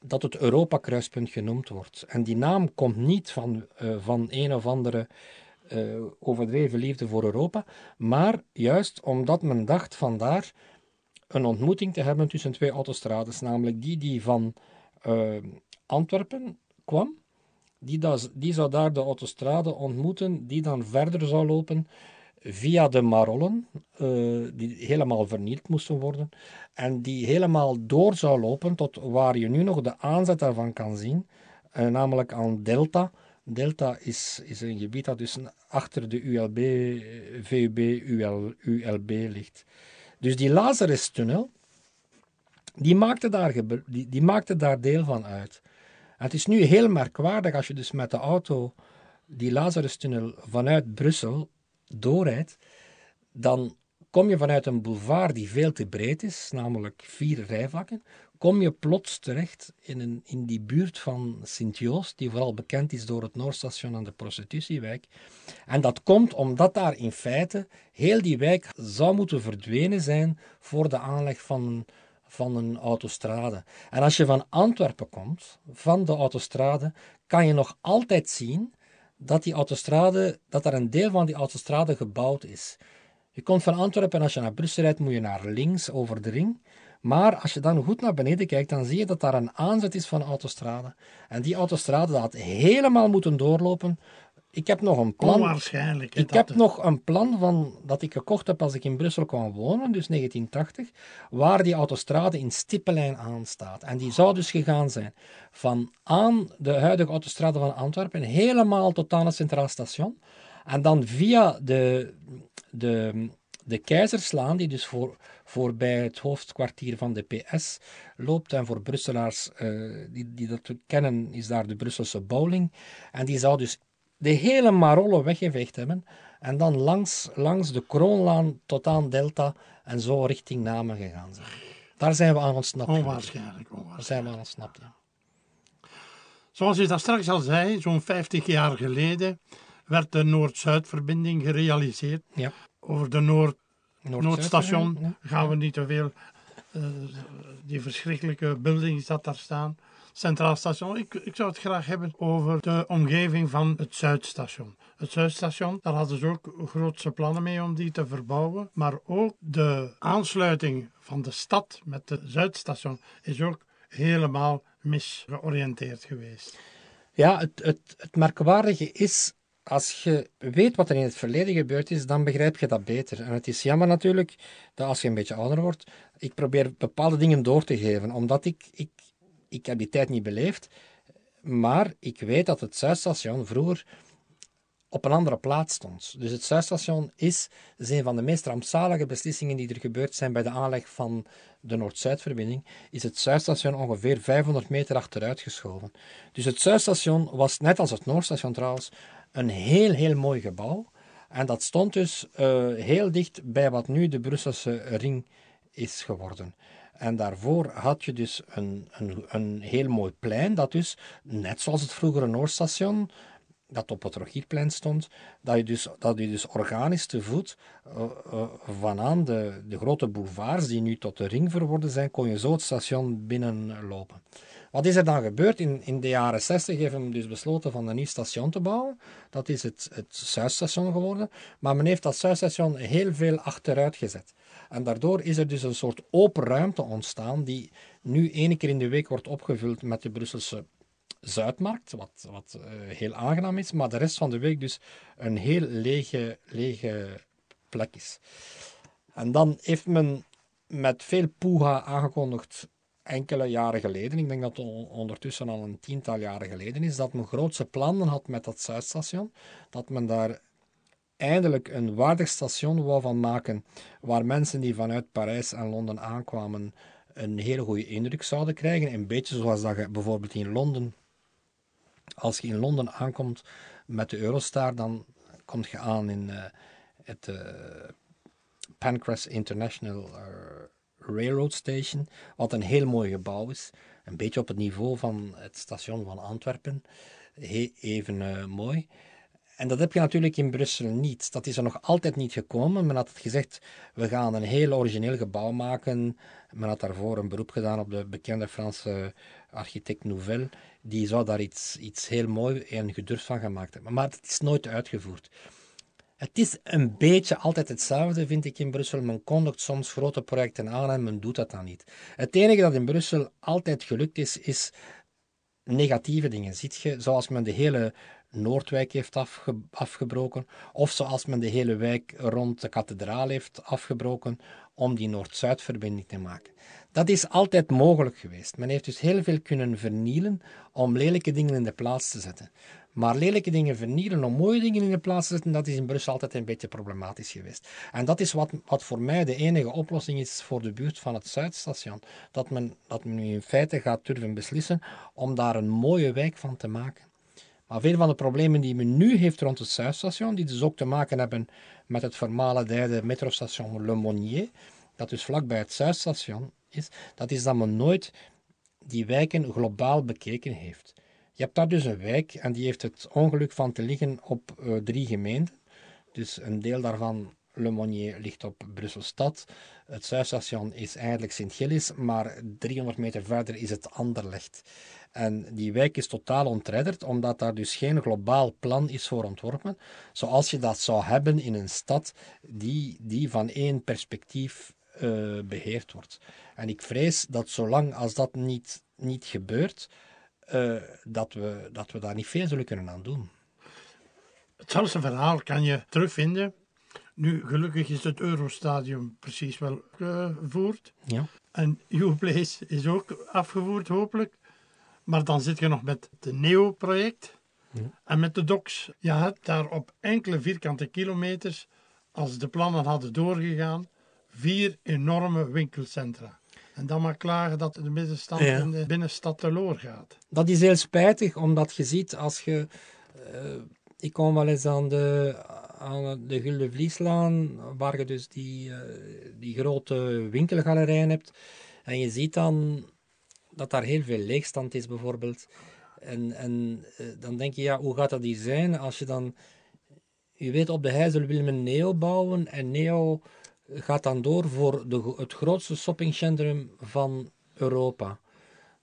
dat het Europa-kruispunt genoemd wordt. En die naam komt niet van, uh, van een of andere uh, overdreven liefde voor Europa, maar juist omdat men dacht vandaar een ontmoeting te hebben tussen twee autostrades, namelijk die die van uh, Antwerpen kwam, die, die zou daar de autostrade ontmoeten, die dan verder zou lopen via de Marollen, uh, die helemaal vernield moesten worden, en die helemaal door zou lopen tot waar je nu nog de aanzet daarvan kan zien, eh, namelijk aan Delta. Delta is, is een gebied dat dus achter de ULB, VUB, UL, ULB ligt. Dus die Lazarus-tunnel, die maakte, daar, die, maakte daar deel van uit. Het is nu heel merkwaardig als je dus met de auto die Lazarus-tunnel vanuit Brussel doorrijdt, dan kom je vanuit een boulevard die veel te breed is, namelijk vier rijvakken, kom je plots terecht in, een, in die buurt van Sint-Joost, die vooral bekend is door het Noordstation en de prostitutiewijk. En dat komt omdat daar in feite heel die wijk zou moeten verdwenen zijn voor de aanleg van van een autostrade. En als je van Antwerpen komt, van de autostrade, kan je nog altijd zien dat die autostrade, dat er een deel van die autostrade gebouwd is. Je komt van Antwerpen en als je naar Brussel rijdt, moet je naar links over de ring. Maar als je dan goed naar beneden kijkt, dan zie je dat daar een aanzet is van autostrade. En die autostrade had helemaal moeten doorlopen ik heb nog een plan. Onwaarschijnlijk. Ik heb nog een plan van, dat ik gekocht heb als ik in Brussel kwam wonen, dus 1980, waar die autostrade in stippellijn aan staat. En die zou dus gegaan zijn van aan de huidige autostrade van Antwerpen helemaal tot aan het Centraal Station. En dan via de, de, de Keizerslaan, die dus voor, voorbij het hoofdkwartier van de PS loopt. En voor Brusselaars uh, die, die dat kennen, is daar de Brusselse bowling. En die zou dus de hele Marolle weggeveegd hebben en dan langs, langs de Kroonlaan tot aan Delta en zo richting Namen gegaan zijn. Daar zijn we aan ontsnapt. Onwaarschijnlijk, onwaarschijnlijk. Daar zijn we aan ontsnapt, ja. Zoals je daar straks al zei, zo'n 50 jaar geleden werd de Noord-Zuid-verbinding gerealiseerd. Ja. Over de Noord, Noordstation gaan we niet te veel. Uh, die verschrikkelijke buildings dat daar staan. Centraal Station. Ik, ik zou het graag hebben over de omgeving van het Zuidstation. Het Zuidstation, daar hadden ze ook grootse plannen mee om die te verbouwen. Maar ook de aansluiting van de stad met het Zuidstation is ook helemaal misgeoriënteerd geweest. Ja, het, het, het merkwaardige is als je weet wat er in het verleden gebeurd is, dan begrijp je dat beter. En het is jammer natuurlijk dat als je een beetje ouder wordt, ik probeer bepaalde dingen door te geven, omdat ik, ik ik heb die tijd niet beleefd, maar ik weet dat het Zuidstation vroeger op een andere plaats stond. Dus het Zuidstation is, is een van de meest rampzalige beslissingen die er gebeurd zijn bij de aanleg van de Noord-Zuidverbinding, is het Zuidstation ongeveer 500 meter achteruit geschoven. Dus het Zuidstation was, net als het Noordstation trouwens, een heel, heel mooi gebouw. En dat stond dus uh, heel dicht bij wat nu de Brusselse ring is geworden. En daarvoor had je dus een, een, een heel mooi plein, dat dus, net zoals het vroegere Noordstation, dat op het Rogierplein stond, dat je dus, dat je dus organisch te voet uh, uh, de, de grote boulevards, die nu tot de ring verworden zijn, kon je zo het station binnenlopen. Wat is er dan gebeurd? In, in de jaren 60 heeft men dus besloten van een nieuw station te bouwen. Dat is het, het Zuidstation geworden. Maar men heeft dat Zuidstation heel veel achteruit gezet. En daardoor is er dus een soort open ruimte ontstaan die nu één keer in de week wordt opgevuld met de Brusselse Zuidmarkt, wat, wat uh, heel aangenaam is, maar de rest van de week dus een heel lege, lege plek is. En dan heeft men met veel poeha aangekondigd enkele jaren geleden, ik denk dat het ondertussen al een tiental jaren geleden is, dat men grootse plannen had met dat Zuidstation, dat men daar eindelijk een waardig station wou van maken, waar mensen die vanuit Parijs en Londen aankwamen een hele goede indruk zouden krijgen. Een beetje zoals dat je bijvoorbeeld in Londen, als je in Londen aankomt met de Eurostar, dan kom je aan in uh, het uh, Pancras International uh, Railroad Station, wat een heel mooi gebouw is. Een beetje op het niveau van het station van Antwerpen. even mooi. En dat heb je natuurlijk in Brussel niet. Dat is er nog altijd niet gekomen. Men had gezegd, we gaan een heel origineel gebouw maken. Men had daarvoor een beroep gedaan op de bekende Franse architect Nouvel. Die zou daar iets, iets heel mooi en gedurfd van gemaakt hebben. Maar het is nooit uitgevoerd. Het is een beetje altijd hetzelfde, vind ik, in Brussel. Men kondigt soms grote projecten aan en men doet dat dan niet. Het enige dat in Brussel altijd gelukt is, is negatieve dingen. Ziet je, zoals men de hele Noordwijk heeft afgebroken, of zoals men de hele wijk rond de kathedraal heeft afgebroken, om die Noord-Zuidverbinding te maken. Dat is altijd mogelijk geweest. Men heeft dus heel veel kunnen vernielen om lelijke dingen in de plaats te zetten. Maar lelijke dingen vernielen om mooie dingen in de plaats te zetten, dat is in Brussel altijd een beetje problematisch geweest. En dat is wat, wat voor mij de enige oplossing is voor de buurt van het Zuidstation. Dat men, dat men nu in feite gaat durven beslissen om daar een mooie wijk van te maken. Maar veel van de problemen die men nu heeft rond het Zuidstation, die dus ook te maken hebben met het voormalige metrostation Le Monnier, dat dus vlakbij het Zuidstation is, dat is dat men nooit die wijken globaal bekeken heeft. Je hebt daar dus een wijk en die heeft het ongeluk van te liggen op uh, drie gemeenten. Dus een deel daarvan, Le Monnier, ligt op Brussel-Stad. Het Zuidstation is eigenlijk Sint-Gillis, maar 300 meter verder is het Anderlecht. En die wijk is totaal ontredderd, omdat daar dus geen globaal plan is voor ontworpen, zoals je dat zou hebben in een stad die, die van één perspectief uh, beheerd wordt. En ik vrees dat zolang als dat niet, niet gebeurt, uh, dat, we, dat we daar niet veel zullen kunnen aan doen. Hetzelfde verhaal kan je terugvinden. Nu, gelukkig is het Eurostadium precies wel gevoerd. Ja. En Uplace is ook afgevoerd, hopelijk. Maar dan zit je nog met het NEO-project ja. en met de DOCS. Je hebt daar op enkele vierkante kilometers, als de plannen hadden doorgegaan, vier enorme winkelcentra. En dan maar klagen dat de middenstand in de binnenstad teloor gaat. Dat is heel spijtig, omdat je ziet als je. Uh, ik kom wel eens aan de, aan de Gulden Vlieslaan, waar je dus die, uh, die grote winkelgalerijen hebt. En je ziet dan dat daar heel veel leegstand is, bijvoorbeeld. En, en uh, dan denk je, ja, hoe gaat dat hier zijn als je dan. Je weet, op de Heizel wil men Neo bouwen en Neo gaat dan door voor de, het grootste shoppingcentrum van Europa.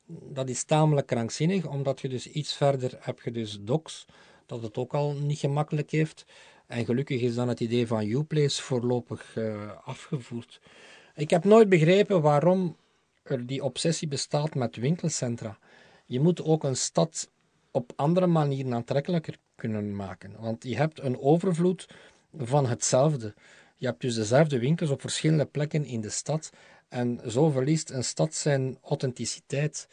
Dat is tamelijk krankzinnig, omdat je dus iets verder heb je dus Docs, dat het ook al niet gemakkelijk heeft. En gelukkig is dan het idee van Uplace voorlopig uh, afgevoerd. Ik heb nooit begrepen waarom er die obsessie bestaat met winkelcentra. Je moet ook een stad op andere manieren aantrekkelijker kunnen maken. Want je hebt een overvloed van hetzelfde. Je hebt dus dezelfde winkels op verschillende plekken in de stad. En zo verliest een stad zijn authenticiteit.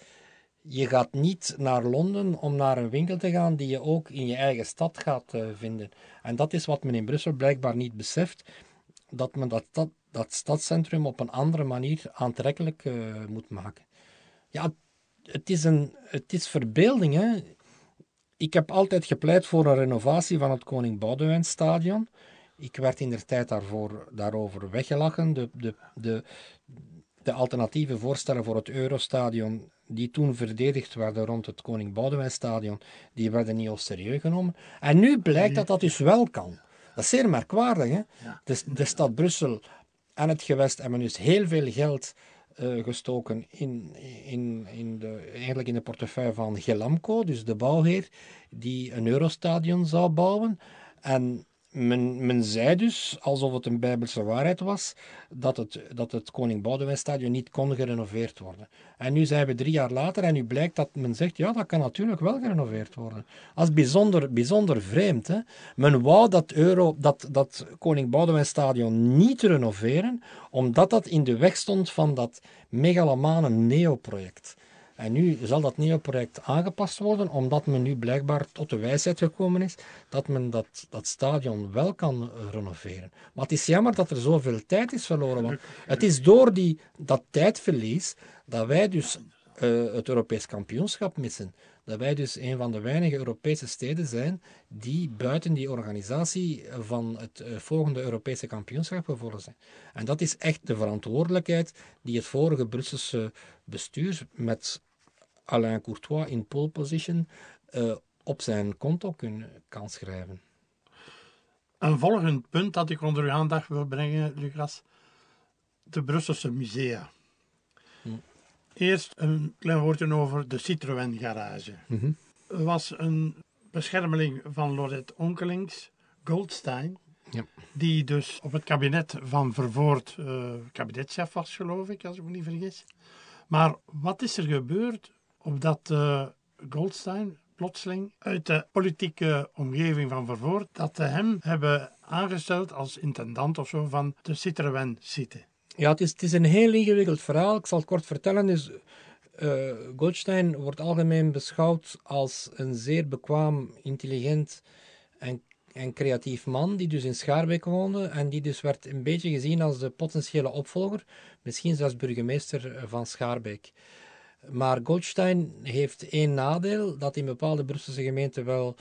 Je gaat niet naar Londen om naar een winkel te gaan die je ook in je eigen stad gaat uh, vinden. En dat is wat men in Brussel blijkbaar niet beseft. Dat men dat, dat, dat stadscentrum op een andere manier aantrekkelijk uh, moet maken. Ja, het is, een, het is verbeelding. Hè? Ik heb altijd gepleit voor een renovatie van het Koning Boudewijn Stadion. Ik werd in der tijd daarvoor, daarover weggelachen. De, de, de, de alternatieve voorstellen voor het Eurostadion, die toen verdedigd werden rond het Koning Boudewijn Stadion, die werden niet al serieus genomen. En nu blijkt dat dat dus wel kan. Dat is zeer merkwaardig. Hè? De, de stad Brussel en het gewest hebben dus heel veel geld uh, gestoken in, in, in de, eigenlijk in de portefeuille van Gelamco, dus de bouwheer, die een Eurostadion zou bouwen. En men, men zei dus, alsof het een bijbelse waarheid was, dat het, dat het Koning Boudewijn Stadion niet kon gerenoveerd worden. En nu zijn we drie jaar later en nu blijkt dat men zegt, ja, dat kan natuurlijk wel gerenoveerd worden. Dat is bijzonder, bijzonder vreemd. Hè? Men wou dat, Euro, dat, dat Koning Boudewijn Stadion niet renoveren, omdat dat in de weg stond van dat megalomane NEO-project. En nu zal dat nieuwe project aangepast worden, omdat men nu blijkbaar tot de wijsheid gekomen is dat men dat, dat stadion wel kan renoveren. Maar het is jammer dat er zoveel tijd is verloren, want het is door die, dat tijdverlies dat wij dus uh, het Europees kampioenschap missen. Dat wij dus een van de weinige Europese steden zijn die buiten die organisatie van het uh, volgende Europese kampioenschap gevolgd zijn. En dat is echt de verantwoordelijkheid die het vorige Brusselse bestuur met Alain Courtois in pole position uh, op zijn konto kunnen, kan schrijven. Een volgend punt dat ik onder uw aandacht wil brengen, Lucas, de Brusselse musea. Hm. Eerst een klein woordje over de Citroën garage. Er was een beschermeling van Lorette Onkelings, Goldstein, ja. die dus op het kabinet van Vervoort uh, kabinetchef was, geloof ik, als ik me niet vergis. Maar wat is er gebeurd opdat uh, Goldstein plotseling uit de politieke omgeving van Vervoort, dat ze hem hebben aangesteld als intendant of zo van de Citroën City. Ja, het is, het is een heel ingewikkeld verhaal. Ik zal het kort vertellen. Dus, uh, Goldstein wordt algemeen beschouwd als een zeer bekwaam, intelligent en, en creatief man, die dus in Schaarbeek woonde en die dus werd een beetje gezien als de potentiële opvolger, misschien zelfs burgemeester van Schaarbeek. Maar Goldstein heeft één nadeel, dat in bepaalde Brusselse gemeenten wel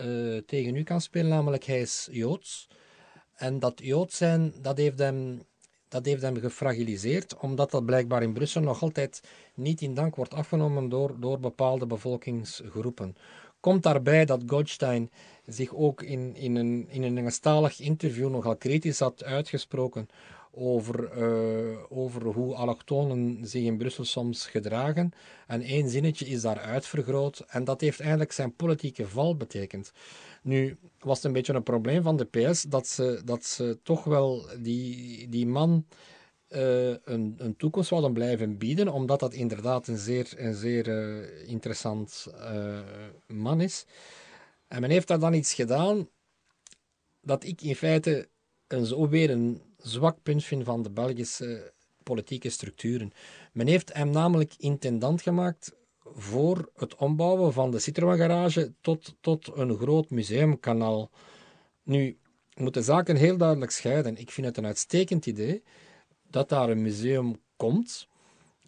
uh, tegen u kan spelen, namelijk hij is Joods. En dat Joods zijn, dat heeft hem dat heeft hem gefragiliseerd, omdat dat blijkbaar in Brussel nog altijd niet in dank wordt afgenomen door, door bepaalde bevolkingsgroepen. Komt daarbij dat Goldstein zich ook in, in, een, in een Engelstalig interview nogal kritisch had uitgesproken over, uh, over hoe allochtonen zich in Brussel soms gedragen. En één zinnetje is daar uitvergroot en dat heeft eigenlijk zijn politieke val betekend. Nu was het een beetje een probleem van de PS dat ze, dat ze toch wel die, die man uh, een, een toekomst wilden blijven bieden, omdat dat inderdaad een zeer, een zeer uh, interessant man is. En men heeft daar dan iets gedaan dat ik in feite een, zo weer een zwak punt vind van de Belgische politieke structuren. Men heeft hem namelijk intendant gemaakt voor het ombouwen van de Citroën garage tot, tot een groot museumkanaal. Nu, moet de zaken heel duidelijk scheiden. Ik vind het een uitstekend idee dat daar een museum komt.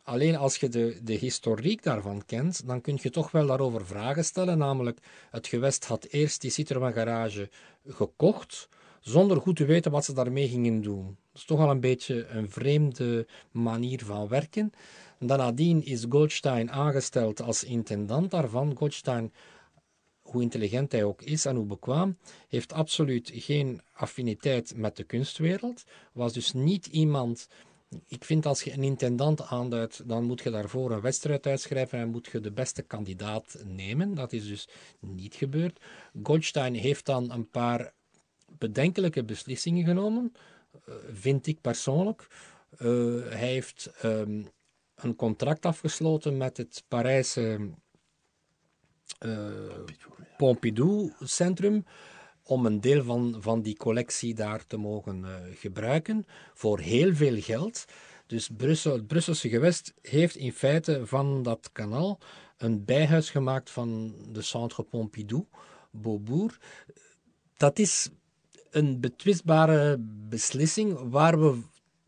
Alleen als je de, de historiek daarvan kent, dan kun je toch wel daarover vragen stellen. Namelijk, het gewest had eerst die Citroën garage gekocht, zonder goed te weten wat ze daarmee gingen doen. Dat is toch al een beetje een vreemde manier van werken. Nadien is Goldstein aangesteld als intendant daarvan. Goldstein, hoe intelligent hij ook is en hoe bekwaam, heeft absoluut geen affiniteit met de kunstwereld. Was dus niet iemand ik vind als je een intendant aanduidt, dan moet je daarvoor een wedstrijd uitschrijven en moet je de beste kandidaat nemen. Dat is dus niet gebeurd. Goldstein heeft dan een paar bedenkelijke beslissingen genomen, eh, vind ik persoonlijk. Uh, hij heeft um, een contract afgesloten met het Parijse uh, Pompidou-centrum om een deel van, van die collectie daar te mogen gebruiken voor heel veel geld. Dus Brussel, het Brusselse gewest heeft in feite van dat kanaal een bijhuis gemaakt van de Centre Pompidou, Beaubourg. Dat is een betwistbare beslissing waar we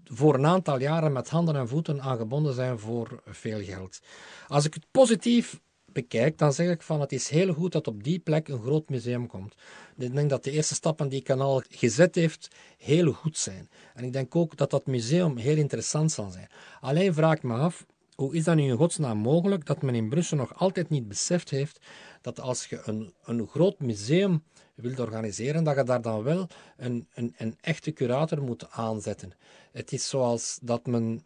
voor een aantal jaren met handen en voeten aan gebonden zijn voor veel geld. Als ik het positief bekijk, dan zeg ik van het is heel goed dat op die plek een groot museum komt. Ik denk dat de eerste stappen die kanaal gezet heeft heel goed zijn. En ik denk ook dat dat museum heel interessant zal zijn. Alleen vraag ik me af, hoe is dat nu in godsnaam mogelijk dat men in Brussel nog altijd niet beseft heeft dat als je een, een groot museum wilt organiseren, dat je daar dan wel een, een, een echte curator moet aanzetten. Het is zoals dat men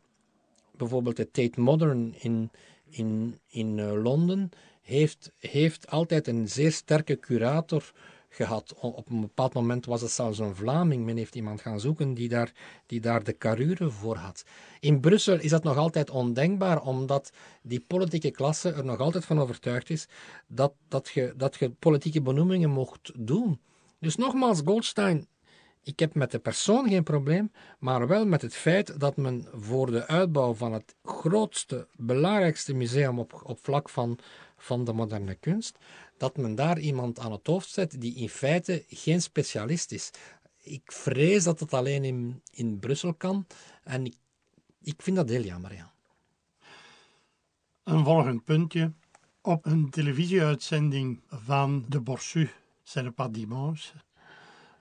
bijvoorbeeld de Tate Modern in, in, in uh, Londen heeft, heeft altijd een zeer sterke curator gehad. Op een bepaald moment was het zelfs een Vlaming. Men heeft iemand gaan zoeken die daar, die daar de carure voor had. In Brussel is dat nog altijd ondenkbaar, omdat die politieke klasse er nog altijd van overtuigd is dat, dat, je, dat je politieke benoemingen mocht doen. Dus nogmaals, Goldstein, ik heb met de persoon geen probleem, maar wel met het feit dat men voor de uitbouw van het grootste, belangrijkste museum op, op vlak van, van de moderne kunst, dat men daar iemand aan het hoofd zet die in feite geen specialist is. Ik vrees dat het alleen in, in Brussel kan en ik, ik vind dat heel jammer. Ja. Een volgend puntje. Op een televisieuitzending van de Borsu, c'est pas dimanche,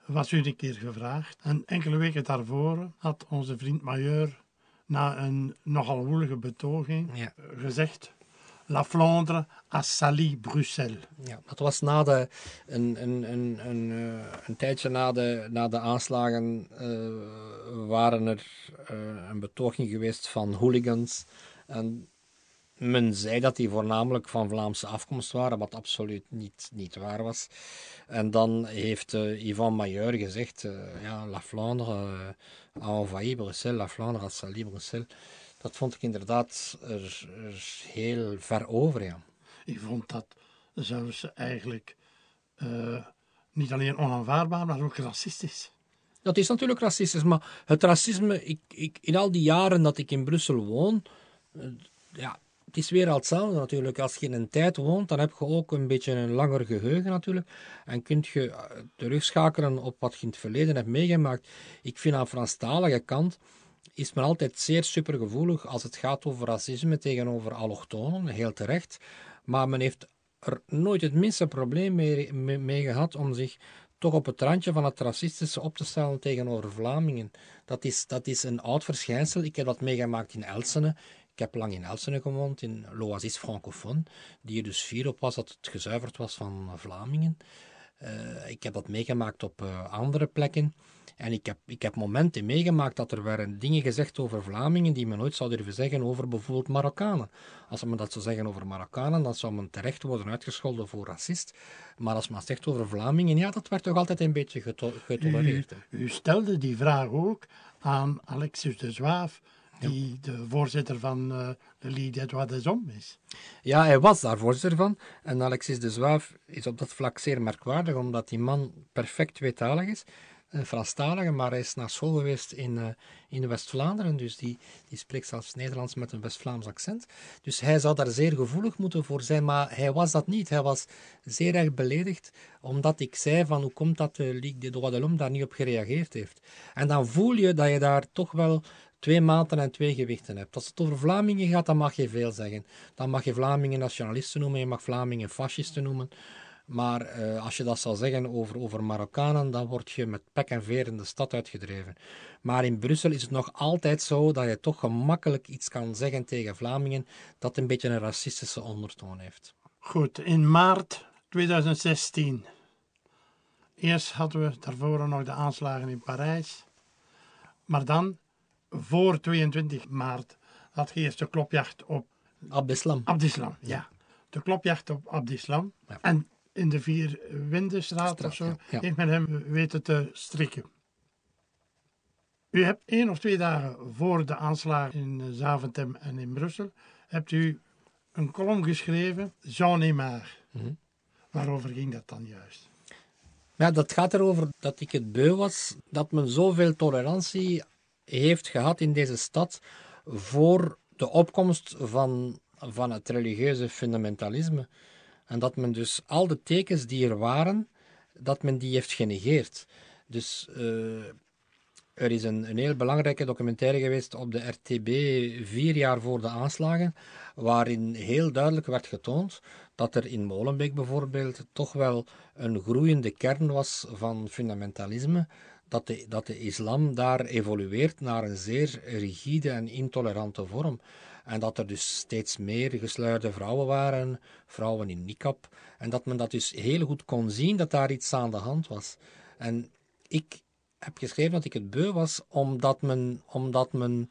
was u een keer gevraagd. En enkele weken daarvoor had onze vriend Majeur na een nogal woelige betoging ja. gezegd La Flandre a sali Bruxelles. Ja, dat was na de, een, een, een, een, uh, een tijdje na de, na de aanslagen uh, waren er uh, een betoging geweest van hooligans. En men zei dat die voornamelijk van Vlaamse afkomst waren, wat absoluut niet, niet waar was. En dan heeft uh, Yvan Mailleur gezegd, ja, La Flandre uh, a envahi Bruxelles, La Flandre a sali Bruxelles dat vond ik inderdaad er, er, heel ver over. Ja. Ik vond dat zelfs eigenlijk uh, niet alleen onaanvaardbaar, maar ook racistisch. Dat is natuurlijk racistisch, maar het racisme, ik, ik, in al die jaren dat ik in Brussel woon, eh, ja, het is weer al hetzelfde natuurlijk. Als je in een tijd woont, dan heb je ook een beetje een langer geheugen natuurlijk. En kun je eh, terugschakelen op wat je in het verleden hebt meegemaakt. Ik vind aan Franstalige kant is men altijd zeer supergevoelig als het gaat over racisme tegenover allochtonen, heel terecht. Maar men heeft er nooit het minste probleem mee, mee, gehad om zich toch op het randje van het racistische op te stellen tegenover Vlamingen. Dat is, dat is een oud verschijnsel. Ik heb dat meegemaakt in Elsene. Ik heb lang in Elsene gewoond, in l'Oasis Francophone, die er dus fier op was dat het gezuiverd was van Vlamingen. Uh, ik heb dat meegemaakt op uh, andere plekken. En ik heb, ik heb momenten meegemaakt dat er werden dingen gezegd over Vlamingen die men nooit zou durven zeggen over bijvoorbeeld Marokkanen. Als men dat zou zeggen over Marokkanen, dan zou men terecht worden uitgescholden voor racist. Maar als men zegt over Vlamingen, ja, dat werd toch altijd een beetje getolereerd. U, u, stelde die vraag ook aan Alexis de Zwaaf, die de voorzitter van uh, de Ligue des des Hommes is. Ja, hij was daar voorzitter van. En Alexis de Zwaaf is op dat vlak zeer merkwaardig, omdat die man perfect tweetalig is. Franstalige, maar hij is naar school geweest in, uh, in West-Vlaanderen, dus die, die spreekt zelfs Nederlands met een West-Vlaams accent. Dus hij zou daar zeer gevoelig moeten voor zijn, maar hij was dat niet. Hij was zeer erg beledigd, omdat ik zei van hoe komt dat de Ligue des Droits de l'Homme daar niet op gereageerd heeft. En dan voel je dat je daar toch wel twee maten en twee gewichten hebt. Als het over Vlamingen gaat, dan mag je veel zeggen. Dan mag je Vlamingen nationalisten noemen, je mag Vlamingen fascisten noemen. Maar uh, als je dat zal zeggen over, over Marokkanen, dan word je met pek en veer in de stad uitgedreven. Maar in Brussel is het nog altijd zo dat je toch gemakkelijk iets kan zeggen tegen Vlamingen dat een beetje een racistische ondertoon heeft. Goed, in maart 2016. Eerst hadden we daarvoor nog de aanslagen in Parijs. Maar dan, voor 22 maart, had je eerst de klopjacht op... Abdeslam. Abdeslam, ja. De klopjacht op Abdeslam. Ja. En in de Vier Windenstraat of zo, heeft men hem weten te strikken. U hebt één of twee dagen voor de aanslag in Zaventem en in Brussel, hebt u een column geschreven, Jean Neymar. Mm Waarover ging dat dan juist? Ja, dat gaat erover dat ik het beu was dat men zoveel tolerantie heeft gehad in deze stad voor de opkomst van, van het religieuze fundamentalisme. En dat men dus al de tekens die er waren, dat men die heeft genegeerd. Dus uh, er is een, een heel belangrijke documentaire geweest op de RTB vier jaar voor de aanslagen, waarin heel duidelijk werd getoond dat er in Molenbeek bijvoorbeeld toch wel een groeiende kern was van fundamentalisme, dat de, dat de islam daar evolueert naar een zeer rigide en intolerante vorm. En dat er dus steeds meer gesluierde vrouwen waren, vrouwen in niqab. En dat men dat dus heel goed kon zien dat daar iets aan de hand was. En ik heb geschreven dat ik het beu was omdat men, omdat men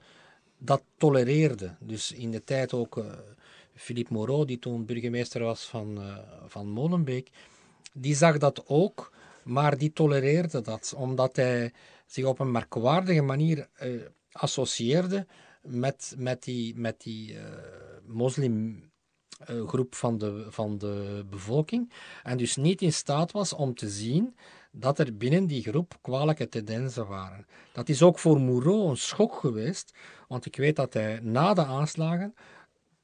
dat tolereerde. Dus in de tijd ook uh, Philippe Moreau, die toen burgemeester was van, uh, van Molenbeek, die zag dat ook, maar die tolereerde dat, omdat hij zich op een merkwaardige manier uh, associeerde met, met die, met die uh, moslimgroep van, de, van de bevolking. En dus niet in staat was om te zien dat er binnen die groep kwalijke tendensen waren. Dat is ook voor Moreau een schok geweest, want ik weet dat hij na de aanslagen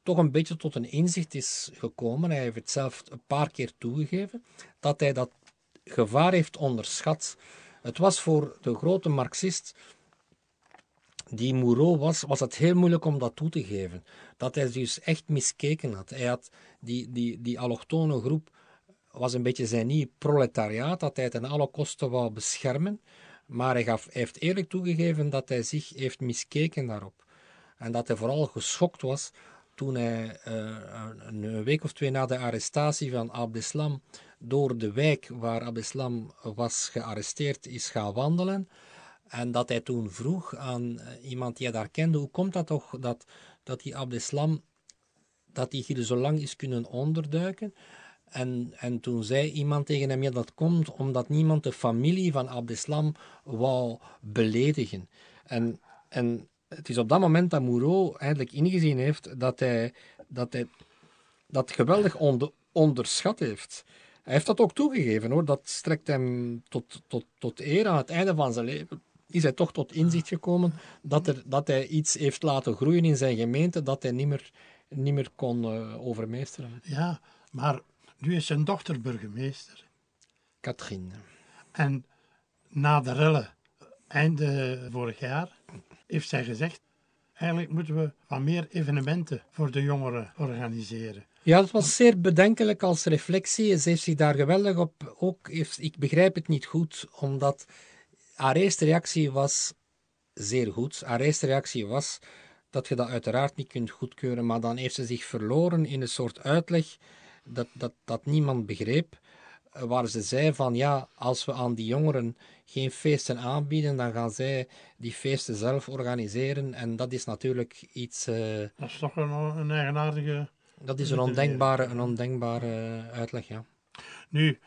toch een beetje tot een inzicht is gekomen. Hij heeft het zelf een paar keer toegegeven dat hij dat gevaar heeft onderschat. Het was voor de grote Marxist die Moreau was, was het heel moeilijk om dat toe te geven. Dat hij dus echt miskeken had. Hij had die, die, die allochtone groep was een beetje zijn nieuw proletariaat, dat hij ten alle kosten wou beschermen. Maar hij, gaf, heeft eerlijk toegegeven dat hij zich heeft miskeken daarop. En dat hij vooral geschokt was toen hij uh, een week of twee na de arrestatie van Abdeslam door de wijk waar Abdeslam was gearresteerd is gaan wandelen. En dat hij toen vroeg aan eh, iemand die hij daar kende, hoe komt dat toch dat, dat die Abdeslam, dat hij hier zo lang is kunnen onderduiken? En, en toen zei iemand tegen hem, ja dat komt omdat niemand de familie van Abdeslam wou beledigen. En, en het is op dat moment dat Moreau eigenlijk ingezien heeft dat hij dat, hij, dat geweldig onder, onderschat heeft. Hij heeft dat ook toegegeven hoor. Dat strekt hem tot, tot, tot eer aan het einde van zijn leven. Is hij toch tot inzicht gekomen dat, er, dat hij iets heeft laten groeien in zijn gemeente dat hij niet meer, niet meer kon uh, overmeesteren. Ja, maar nu is zijn dochter burgemeester. Katrien. En na de rellen, einde vorig jaar, heeft zij gezegd: eigenlijk moeten we wat meer evenementen voor de jongeren organiseren. Ja, dat was zeer bedenkelijk als reflectie. Ze heeft zich daar geweldig op. Ook heeft, ik begrijp het niet goed, omdat haar eerste reactie was zeer goed. Haar eerste reactie was dat je dat uiteraard niet kunt goedkeuren, maar dan heeft ze zich verloren in een soort uitleg dat, dat, dat niemand begreep. Waar ze zei van ja, als we aan die jongeren geen feesten aanbieden, dan gaan zij die feesten zelf organiseren. En dat is natuurlijk iets. Uh, dat is toch een, een eigenaardige dat is een ondenkbare, een ondenkbare uitleg, ja. Nu,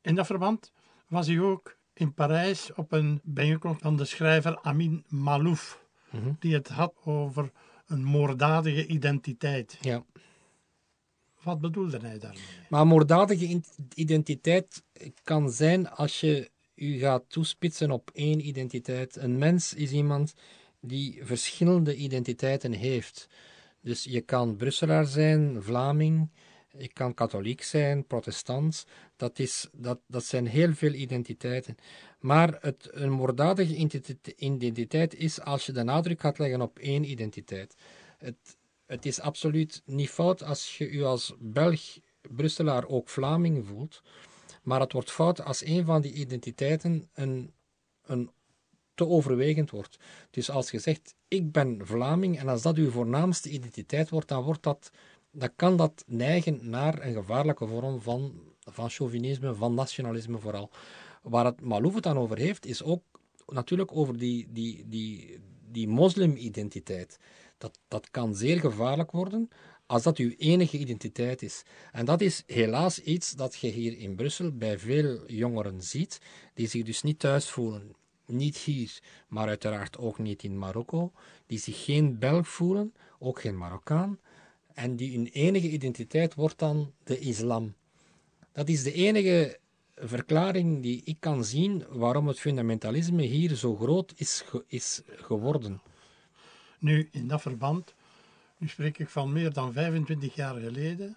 in dat verband was hij ook in Parijs op een bijeenkomst van de schrijver Amin Malouf, mhm. die het had over een moorddadige identiteit. Ja. Wat bedoelde hij daarmee? Maar moorddadige identiteit kan zijn als je u gaat toespitsen op één identiteit. Een mens is iemand die verschillende identiteiten heeft. Dus je kan Brusselaar zijn, Vlaming, je kan katholiek zijn, protestant. Dat, is, dat, dat zijn heel veel identiteiten. Maar het, een moorddadige identiteit is als je de nadruk gaat leggen op één identiteit. Het, het is absoluut niet fout als je je als Belg, Brusselaar ook Vlaming voelt. Maar het wordt fout als een van die identiteiten een, een te overwegend wordt. Dus als je zegt, ik ben Vlaming, en als dat uw voornaamste identiteit wordt, dan, wordt dat, dan kan dat neigen naar een gevaarlijke vorm van, van chauvinisme, van nationalisme vooral. Waar het Malouf het dan over heeft, is ook natuurlijk over die, die, die, die moslimidentiteit. Dat, dat kan zeer gevaarlijk worden als dat uw enige identiteit is. En dat is helaas iets dat je hier in Brussel bij veel jongeren ziet, die zich dus niet thuis voelen niet hier, maar uiteraard ook niet in Marokko, die zich geen Belg voelen, ook geen Marokkaan, en die hun enige identiteit wordt dan de islam. Dat is de enige verklaring die ik kan zien waarom het fundamentalisme hier zo groot is, is geworden. Nu, in dat verband, nu spreek ik van meer dan 25 jaar geleden.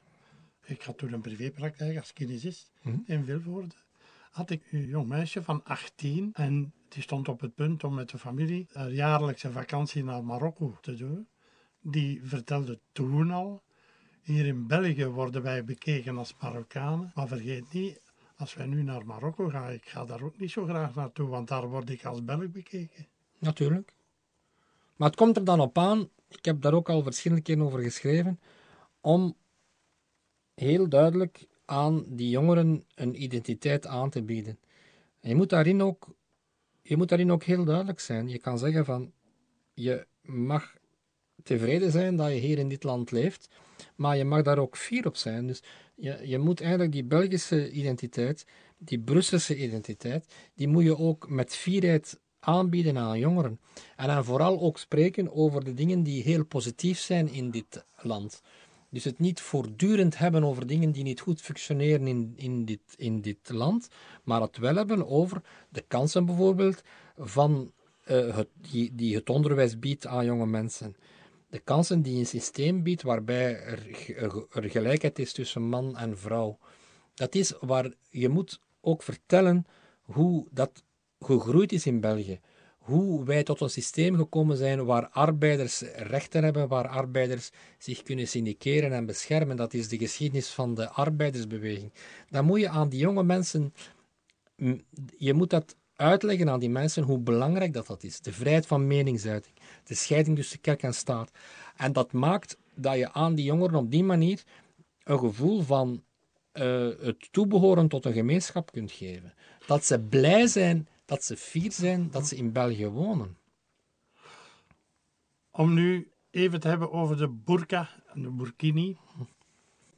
Ik had toen een privépraktijk als kinesist hm? in Vilvoorde had ik een jong meisje van 18 en die stond op het punt om met de familie een jaarlijkse vakantie naar Marokko te doen. Die vertelde toen al, hier in België worden wij bekeken als Marokkanen, maar vergeet niet, als wij nu naar Marokko gaan, ik ga daar ook niet zo graag naartoe, want daar word ik als Belg bekeken. Natuurlijk. Maar het komt er dan op aan, ik heb daar ook al verschillende keren over geschreven, om heel duidelijk aan die jongeren een identiteit aan te bieden. je moet daarin ook, je moet daarin ook heel duidelijk zijn. Je kan zeggen van, je mag tevreden zijn dat je hier in dit land leeft, maar je mag daar ook fier op zijn. Dus je, je moet eigenlijk die Belgische identiteit, die Brusselse identiteit, die moet je ook met fierheid aanbieden aan jongeren. En dan vooral ook spreken over de dingen die heel positief zijn in dit land. Dus het niet voortdurend hebben over dingen die niet goed functioneren in, in, dit, in dit land, maar het wel hebben over de kansen bijvoorbeeld van, uh, het, die, die het onderwijs biedt aan jonge mensen. De kansen die een systeem biedt waarbij er, gelijkheid is tussen man en vrouw. Dat is waar je moet ook vertellen hoe dat gegroeid is in België hoe wij tot een systeem gekomen zijn waar arbeiders rechten hebben, waar arbeiders zich kunnen syndiceren en beschermen. Dat is de geschiedenis van de arbeidersbeweging. Dan moet je aan die jonge mensen, je moet dat uitleggen aan die mensen hoe belangrijk dat, dat is. De vrijheid van meningsuiting, de scheiding tussen kerk en staat. En dat maakt dat je aan die jongeren op die manier een gevoel van uh, het toebehoren tot een gemeenschap kunt geven. Dat ze blij zijn dat ze fier zijn dat ze in België wonen. Om nu even te hebben over de burka en de burkini.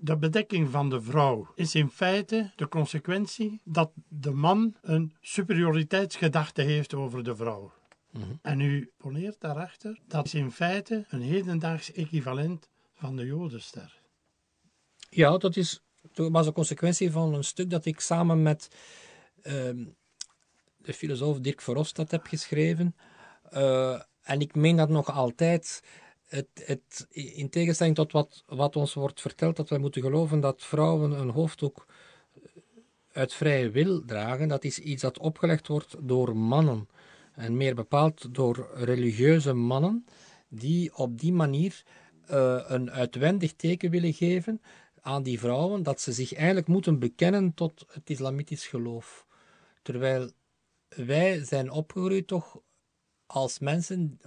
De bedekking van de vrouw is in feite de consequentie dat de man een superioriteitsgedachte heeft over de vrouw. Mhm. En u poneert daarachter, dat is in feite een hedendaags equivalent van de Jodenster. Ja, dat is was een consequentie van een stuk dat ik samen met ehm, de filosoof Dirk Verhofstadt heb geschreven. Uh, en ik meen dat nog altijd. Het, het, in tegenstelling tot wat, wat ons wordt verteld, dat wij moeten geloven dat vrouwen een hoofddoek uit vrije wil dragen, dat is iets dat opgelegd wordt door mannen. En meer bepaald door religieuze mannen, die op die manier uh, een uitwendig teken willen geven aan die vrouwen dat ze zich eigenlijk moeten bekennen tot het islamitisch geloof. Terwijl wij zijn opgegroeid toch als mensen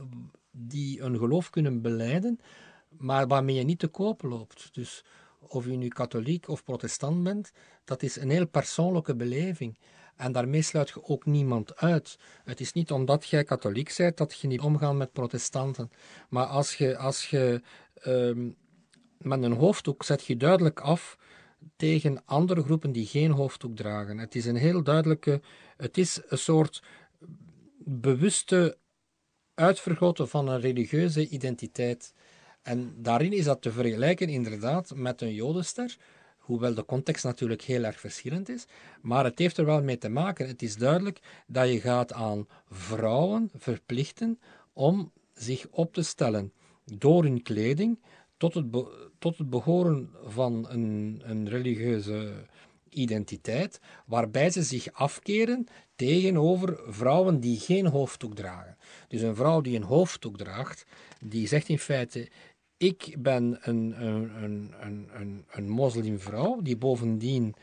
die een geloof kunnen beleiden, maar waarmee je niet te koop loopt. Dus of je nu katholiek of protestant bent, dat is een heel persoonlijke beleving. En daarmee sluit je ook niemand uit. Het is niet omdat jij katholiek bent dat je niet omgaat met protestanten. Maar als je, als je ehm, met een hoofddoek zet je duidelijk af tegen andere groepen die geen hoofddoek dragen. Het is een heel duidelijke, het is een soort bewuste uitvergroten van een religieuze identiteit. En daarin is dat te vergelijken inderdaad met een jodenster, hoewel de context natuurlijk heel erg verschillend is, maar het heeft er wel mee te maken. Het is duidelijk dat je gaat aan vrouwen verplichten om zich op te stellen door hun kleding tot het, tot het behoren van een, een religieuze identiteit, waarbij ze zich afkeren tegenover vrouwen die geen hoofddoek dragen. Dus een vrouw die een hoofddoek draagt, die zegt in feite: Ik ben een, een, een, een, een moslimvrouw die bovendien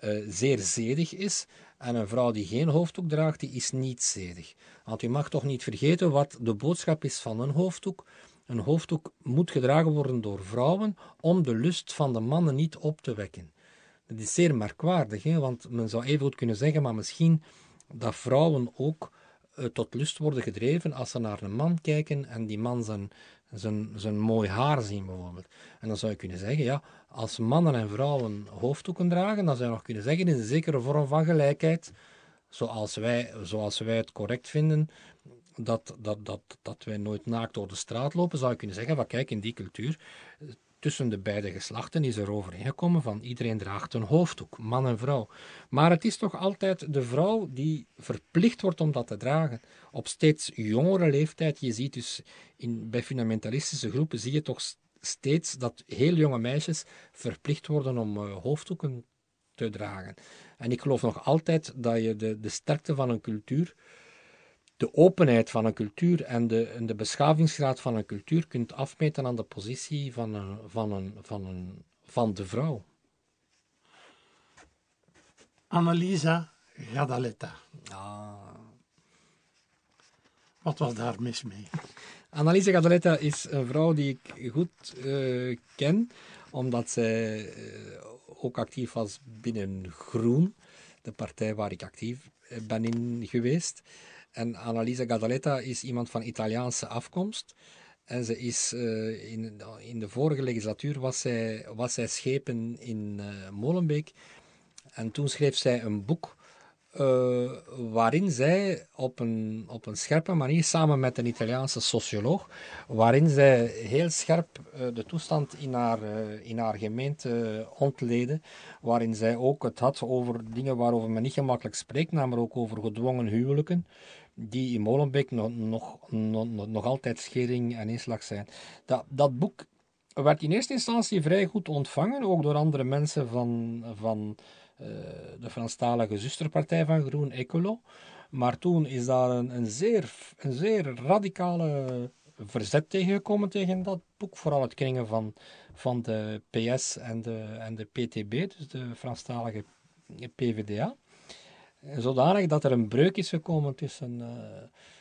uh, zeer zedig is. En een vrouw die geen hoofddoek draagt, die is niet zedig. Want u mag toch niet vergeten wat de boodschap is van een hoofddoek. Een hoofddoek moet gedragen worden door vrouwen om de lust van de mannen niet op te wekken. Dat is zeer merkwaardig, hè? want men zou even goed kunnen zeggen, maar misschien dat vrouwen ook uh, tot lust worden gedreven als ze naar een man kijken en die man zijn, zijn, zijn mooi haar zien bijvoorbeeld. En dan zou je kunnen zeggen, ja, als mannen en vrouwen hoofddoeken dragen, dan zou je nog kunnen zeggen, is een zekere vorm van gelijkheid, zoals wij, zoals wij het correct vinden, dat, dat, dat, dat wij nooit naakt door de straat lopen, zou je kunnen zeggen, van kijk, in die cultuur tussen de beide geslachten is er overeengekomen van iedereen draagt een hoofddoek, man en vrouw. Maar het is toch altijd de vrouw die verplicht wordt om dat te dragen. Op steeds jongere leeftijd, je ziet dus in, bij fundamentalistische groepen, zie je toch steeds dat heel jonge meisjes verplicht worden om uh, hoofddoeken te dragen. En ik geloof nog altijd dat je de, de sterkte van een cultuur de openheid van een cultuur en de, en de beschavingsgraad van een cultuur kunt afmeten aan de positie van, een, van, een, van, een, van de vrouw. Annalisa Gadaletta. Ah. Wat was daar mis mee? Annalisa Gadaletta is een vrouw die ik goed uh, ken, omdat zij uh, ook actief was binnen Groen, de partij waar ik actief ben in geweest. En Annalisa Gadaletta is iemand van Italiaanse afkomst. En ze is, uh, in, in de vorige legislatuur was zij, was zij schepen in uh, Molenbeek. En toen schreef zij een boek uh, waarin zij op een, op een scherpe manier, samen met een Italiaanse socioloog, waarin zij heel scherp de toestand in haar, in haar gemeente ontleden, waarin zij ook het had over dingen waarover men niet gemakkelijk spreekt, namelijk ook over gedwongen huwelijken die in Molenbeek nog, nog, nog, nog altijd schering en inslag zijn. Dat, dat boek werd in eerste instantie vrij goed ontvangen, ook door andere mensen van, van uh, de Franstalige zusterpartij van Groen Ecolo. Maar toen is daar een, een, zeer, een zeer radicale verzet tegengekomen tegen dat boek, vooral het kringen van, van de PS en de, en de PTB, dus de Franstalige PVDA zodanig dat er een breuk is gekomen tussen uh,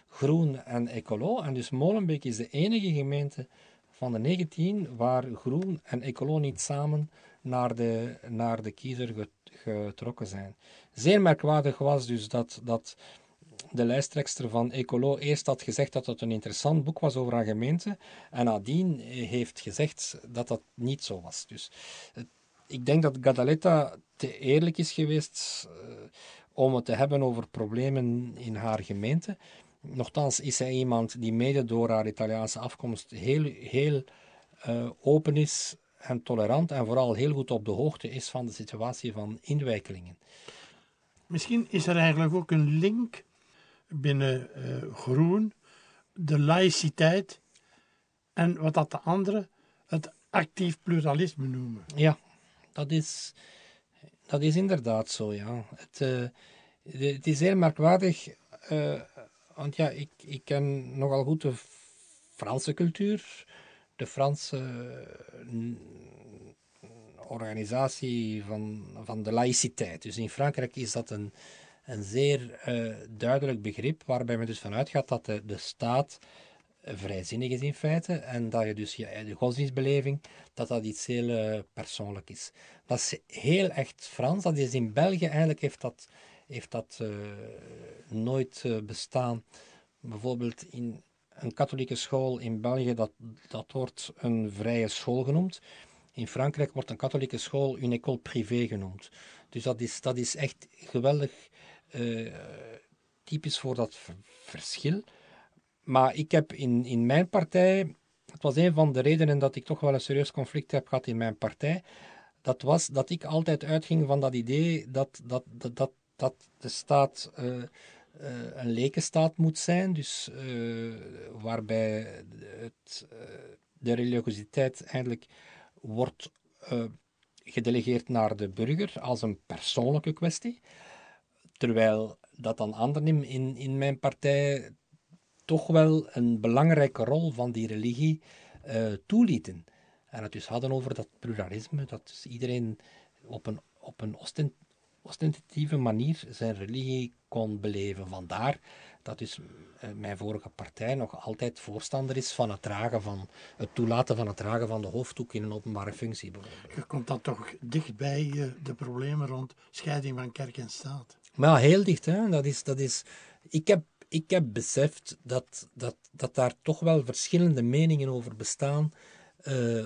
Groen en Ecolo. En dus Molenbeek is de enige gemeente van de 19 waar Groen en Ecolo niet samen naar de, naar de kiezer getrokken zijn. Zeer merkwaardig was dus dat, dat de lijsttrekster van Ecolo eerst had gezegd dat het een interessant boek was over haar gemeente en nadien heeft gezegd dat dat niet zo was. Dus ik denk dat Gadaletta te eerlijk is geweest om het te hebben over problemen in haar gemeente. Nochtans is zij iemand die mede door haar Italiaanse afkomst heel, heel uh, open is en tolerant en vooral heel goed op de hoogte is van de situatie van inwijkelingen. Misschien is er eigenlijk ook een link binnen eh, groen, de laïciteit en wat dat de anderen het actief pluralisme noemen. Ja, dat is, dat is inderdaad zo, ja. Het, eh, het is heel merkwaardig, eh, want ja, ik, ik ken nogal goed de Franse cultuur, de Franse eh, organisatie van, van de laïciteit. Dus in Frankrijk is dat een, een zeer duidelijk begrip, waarbij men dus vanuit gaat dat de, de staat vrijzinnig is in feite en dat je dus je, de godsdienstbeleving, dat dat iets heel eh, persoonlijk is. Dat is heel echt Frans, dat is in België eigenlijk heeft dat, heeft dat eh, nooit eh, bestaan. Bijvoorbeeld in een katholieke school in België, dat, dat wordt een vrije school genoemd. In Frankrijk wordt een katholieke school une école privée genoemd. Dus dat is, dat is echt geweldig typisch voor dat ver- verschil. Maar ik heb in, in mijn partij, het was een van de redenen dat ik toch wel een serieus conflict heb gehad in mijn partij, dat was dat ik altijd uitging van dat idee dat, dat, dat, dat, dat de staat eh, eh, een lekenstaat moet zijn, dus eh, waarbij het, de religiositeit eigenlijk wordt gedelegeerd naar de burger als een persoonlijke kwestie, terwijl dat dan anderen in, in mijn partij toch wel een belangrijke rol van die religie eh, toelieten. En het dus hadden over dat pluralisme, dat dus iedereen op een, op een ostent, ostentatieve manier zijn religie kon beleven. Vandaar dat dus eh, mijn vorige partij nog altijd voorstander is van het dragen van het toelaten van het dragen van de hoofddoek in een openbare functie. Je komt dan toch dichtbij eh, de problemen rond scheiding van kerk en staat. Maar ja, heel dicht. Hè? Dat is, dat is, ik, heb, ik heb beseft dat, dat, dat daar toch wel verschillende meningen over bestaan. eh,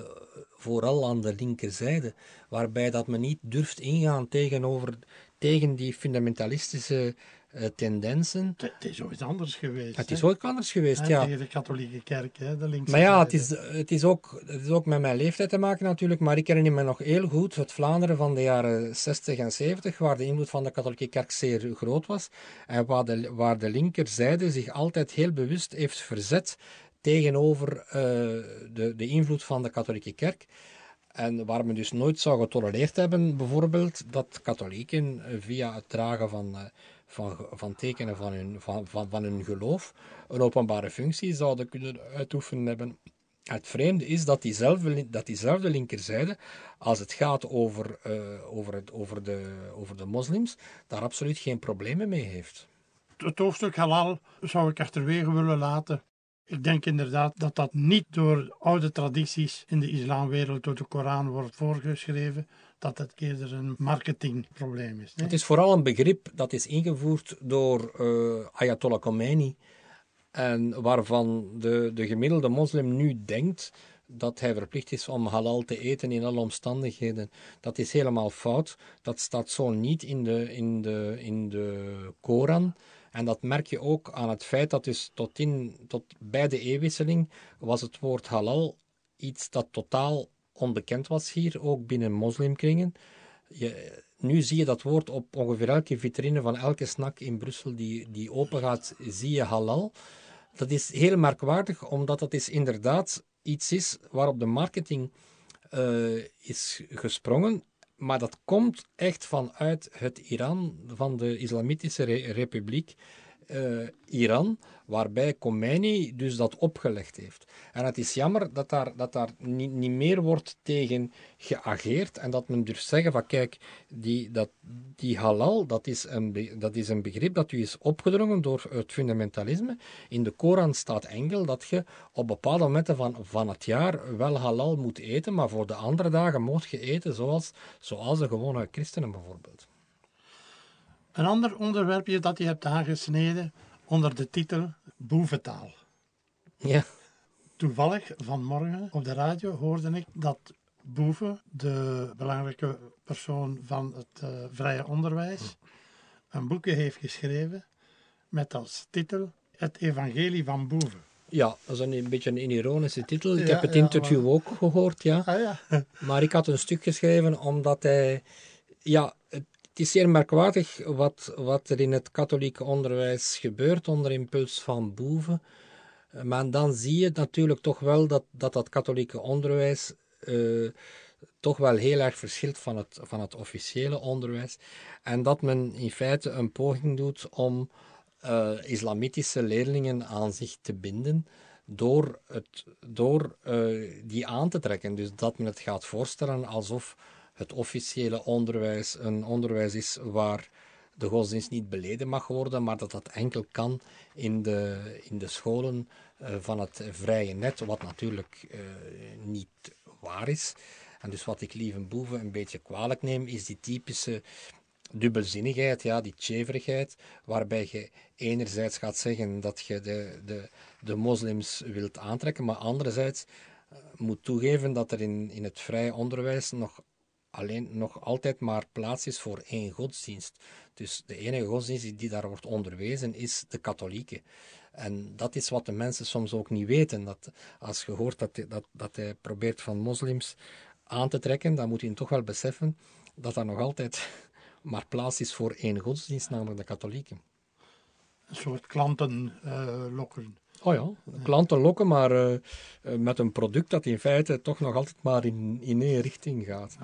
vooral aan de linkerzijde. Waarbij dat men niet durft ingaan tegenover, tegen die fundamentalistische eh, tendensen. Het het is ooit anders geweest. Het hè? is ook anders geweest, ja. Tegen de katholieke kerk, hè, de linkse Maar ja, het is, het, is ook, het is ook met mijn leeftijd te maken natuurlijk, maar ik herinner me nog heel goed het Vlaanderen van de jaren 60 en 70, waar de invloed van de katholieke kerk zeer groot was en waar de, waar de linkerzijde zich altijd heel bewust heeft verzet tegenover eh, de, de invloed van de katholieke kerk. En waar men dus nooit zou getolereerd hebben, bijvoorbeeld, dat katholieken eh, via het dragen van, van, van tekenen van hun, van, van, van geloof een openbare functie zouden kunnen uitoefenen hebben. Het vreemde is dat diezelfde, dat diezelfde linkerzijde, als het gaat over, eh, over, het, over, de, over de moslims, daar absoluut geen problemen mee heeft. Het hoofdstuk halal zou ik achterwege willen laten. Ik denk inderdaad dat dat niet door oude tradities in de islamwereld door de Koran wordt voorgeschreven, dat het eerder een marketingprobleem is. nee? Het is vooral een begrip dat is ingevoerd door eh, Ayatollah Khomeini. En waarvan de, de gemiddelde moslim nu denkt dat hij verplicht is om halal te eten in alle omstandigheden. Dat is helemaal fout. Dat staat zo niet in de, in de, in de Koran. En dat merk je ook aan het feit dat dus tot, in, tot bij de eeuwwisseling was het woord halal iets dat totaal onbekend was hier, ook binnen moslimkringen. Je, nu zie je dat woord op ongeveer elke vitrine van elke snack in Brussel die, die open gaat, zie je halal. Dat is heel merkwaardig, omdat dat is inderdaad iets is waarop de marketing eh, is gesprongen. Maar dat komt echt vanuit het Iran, van de Islamitische Re- Republiek eh, Iran, waarbij Khomeini dus dat opgelegd heeft. En het is jammer dat daar, dat daar niet, niet meer wordt tegen geageerd en dat men durft zeggen van kijk, die, dat, die halal, dat is, een, dat is een begrip dat u is opgedrongen door het fundamentalisme. In de Koran staat enkel dat je op bepaalde momenten van, van het jaar wel halal moet eten, maar voor de andere dagen moet je eten zoals, zoals de gewone christenen bijvoorbeeld. Een ander onderwerpje dat je hebt aangesneden onder de titel Boeventaal. Ja. Toevallig vanmorgen op de radio hoorde ik dat Boeve, de belangrijke persoon van het eh, vrije onderwijs, een boekje heeft geschreven met als titel Het Evangelie van Boeve. Ja, dat is een, een beetje een ironische titel. Ik Ja, heb het ja, interview ook gehoord, ja. Ah ja. Maar ik had een stuk geschreven omdat hij... Ja, het is zeer merkwaardig wat, wat er in het katholieke onderwijs gebeurt onder impuls van boeven. Maar dan zie je natuurlijk toch wel dat dat, dat katholieke onderwijs eh, toch wel heel erg verschilt van het, van het officiële onderwijs. En dat men in feite een poging doet om eh, islamitische leerlingen aan zich te binden door, het, door eh, die aan te trekken. Dus dat men het gaat voorstellen alsof het officiële onderwijs een onderwijs is waar de godsdienst niet beleden mag worden, maar dat dat enkel kan in de, in de scholen eh, van het vrije net, wat natuurlijk eh, niet waar is. En dus wat ik lieve boeven een beetje kwalijk neem, is die typische dubbelzinnigheid, ja, die tjeverigheid, waarbij je enerzijds gaat zeggen dat je de, de, de moslims wilt aantrekken, maar anderzijds eh, moet toegeven dat er in, in het vrije onderwijs nog, alleen, nog altijd maar plaats is voor één godsdienst. Dus de enige godsdienst die daar wordt onderwezen is de katholieke. En dat is wat de mensen soms ook niet weten. Dat als je hoort dat hij, dat, dat hij probeert van moslims aan te trekken, dan moet je toch wel beseffen dat er nog altijd maar plaats is voor één godsdienst, namelijk de katholieke. Een soort klanten eh, lokken. Oh ja, klanten lokken, maar eh, eh, met een product dat in feite toch nog altijd maar in, in één richting gaat.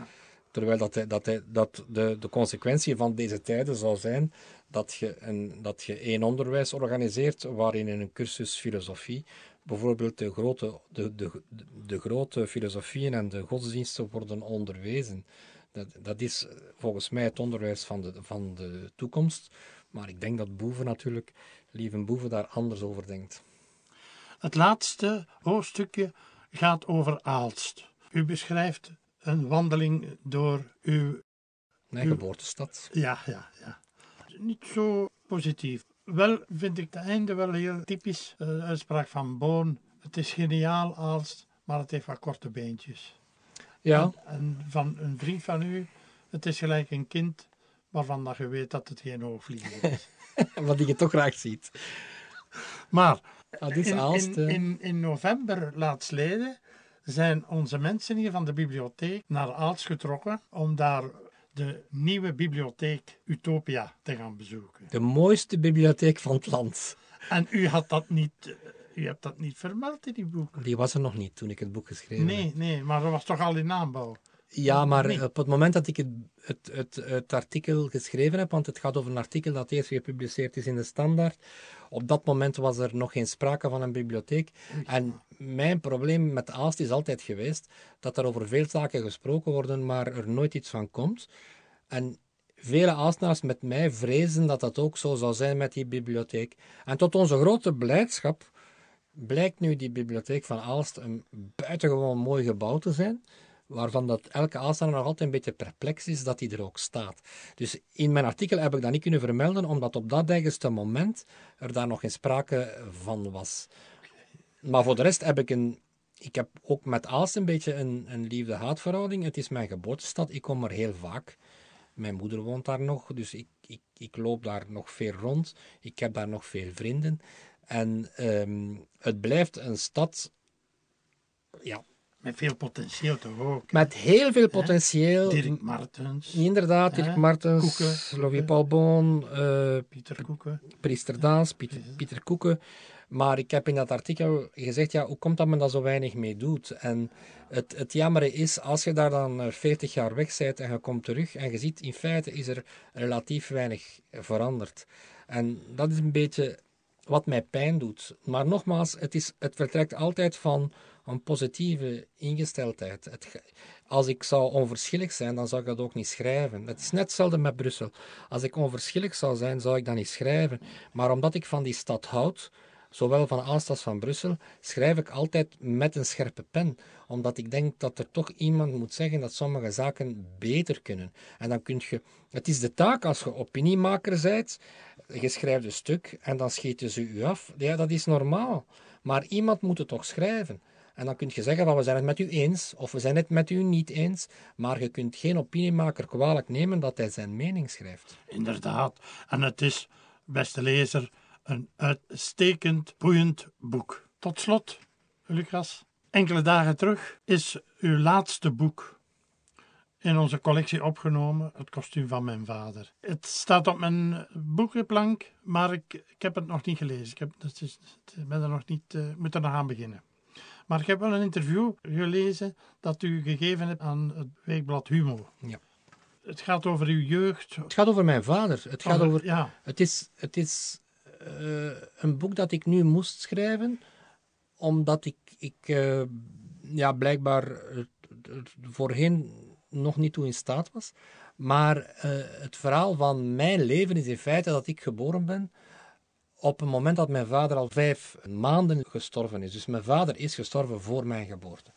Terwijl dat, dat, dat de, de consequentie van deze tijden zou zijn dat je, een, dat je één onderwijs organiseert waarin in een cursus filosofie bijvoorbeeld de grote, de, de, de grote filosofieën en de godsdiensten worden onderwezen. Dat, dat is volgens mij het onderwijs van de, van de toekomst. Maar ik denk dat Boeven natuurlijk, lieve Boeven, daar anders over denkt. Het laatste hoofdstukje gaat over Aalst. U beschrijft een wandeling door uw... Mijn geboortestad. Ja, ja, ja. Niet zo positief. Wel vind ik het einde wel heel typisch. eh, De uitspraak van Boon. Het is geniaal Aalst, maar het heeft wat korte beentjes. Ja, En, en van een vriend van u, het is gelijk een kind waarvan dat je weet dat het geen hoogvlieger is. wat je toch graag ziet. Maar Ah, in, in, hè. in, in november laatstleden zijn onze mensen hier van de bibliotheek naar Aalst getrokken om daar de nieuwe bibliotheek Utopia te gaan bezoeken. De mooiste bibliotheek van het land. En u had dat niet, eh, u hebt dat niet vermeld in die boek. Die was er nog niet toen ik het boek geschreven heb. Nee, nee, maar dat was toch al in aanbouw. Ja, maar Nee. op het moment dat ik het, het, het, het artikel geschreven heb, want het gaat over een artikel dat eerst gepubliceerd is in de Standaard, op dat moment was er nog geen sprake van een bibliotheek. En mijn probleem met Aalst is altijd geweest dat er over veel zaken gesproken worden, maar er nooit iets van komt. En vele Aalstenaars met mij vrezen dat dat ook zo zou zijn met die bibliotheek. En tot onze grote blijdschap blijkt nu die bibliotheek van Aalst een buitengewoon mooi gebouw te zijn, waarvan dat elke Aalstenaar nog altijd een beetje perplex is dat die er ook staat. Dus in mijn artikel heb ik dat niet kunnen vermelden, omdat op dat eigenste moment er daar nog geen sprake van was. Maar voor de rest heb ik een... Ik heb ook met Aalst een beetje een, een liefde-haatverhouding. Het is mijn geboortestad, ik kom er heel vaak. Mijn moeder woont daar nog, dus ik, ik, ik loop daar nog veel rond. Ik heb daar nog veel vrienden. En ehm, het blijft een stad ja, Met veel potentieel toch ook. met heel veel potentieel. Dirk Martens, Inderdaad, Dirk? Martens, Koeken. Louis Paul Boon, eh, Pieter Koeken. Priester Daas, Pieter, Pieter Koeken. Maar ik heb in dat artikel gezegd, ja, hoe komt dat men daar zo weinig mee doet? En het, het jammere is, als je daar dan eh, 40 jaar weg bent en je komt terug en je ziet, in feite is er relatief weinig veranderd. En dat is een beetje wat mij pijn doet. Maar nogmaals, het, is, het vertrekt altijd van een positieve ingesteldheid. Als ik zou onverschillig zijn, dan zou ik dat ook niet schrijven. Het is net hetzelfde met Brussel. Als ik onverschillig zou zijn, zou ik dat niet schrijven. Maar omdat ik van die stad houd, zowel van Aalst als van Brussel, schrijf ik altijd met een scherpe pen. Omdat ik denk dat er toch iemand moet zeggen dat sommige zaken beter kunnen. En dan kun je... Het is de taak als je opiniemaker bent, je schrijft een stuk en dan schieten ze u af. Ja, dat is normaal. Maar iemand moet het toch schrijven. En dan kun je zeggen van we zijn het met u eens of we zijn het met u niet eens. Maar je kunt geen opiniemaker kwalijk nemen dat hij zijn mening schrijft. Inderdaad. En het is, beste lezer, een uitstekend, boeiend boek. Tot slot, Lucas, enkele dagen terug is uw laatste boek in onze collectie opgenomen, Het kostuum van mijn vader. Het staat op mijn boekenplank, maar ik, ik heb het nog niet gelezen. Ik heb, is, ik ben er nog niet, uh, moet er nog aan beginnen. Maar ik heb wel een interview gelezen dat u gegeven hebt aan het weekblad Humo. Ja. Het gaat over uw jeugd. Het gaat over mijn vader. Het, gaat Over- ja. het is, het is eh, een boek dat ik nu moest schrijven, omdat ik, ik eh, ja, blijkbaar er- er voorheen nog niet toe in staat was. Maar eh, het verhaal van mijn leven is in feite dat ik geboren ben op een moment dat mijn vader al vijf maanden gestorven is. Dus mijn vader is gestorven voor mijn geboorte.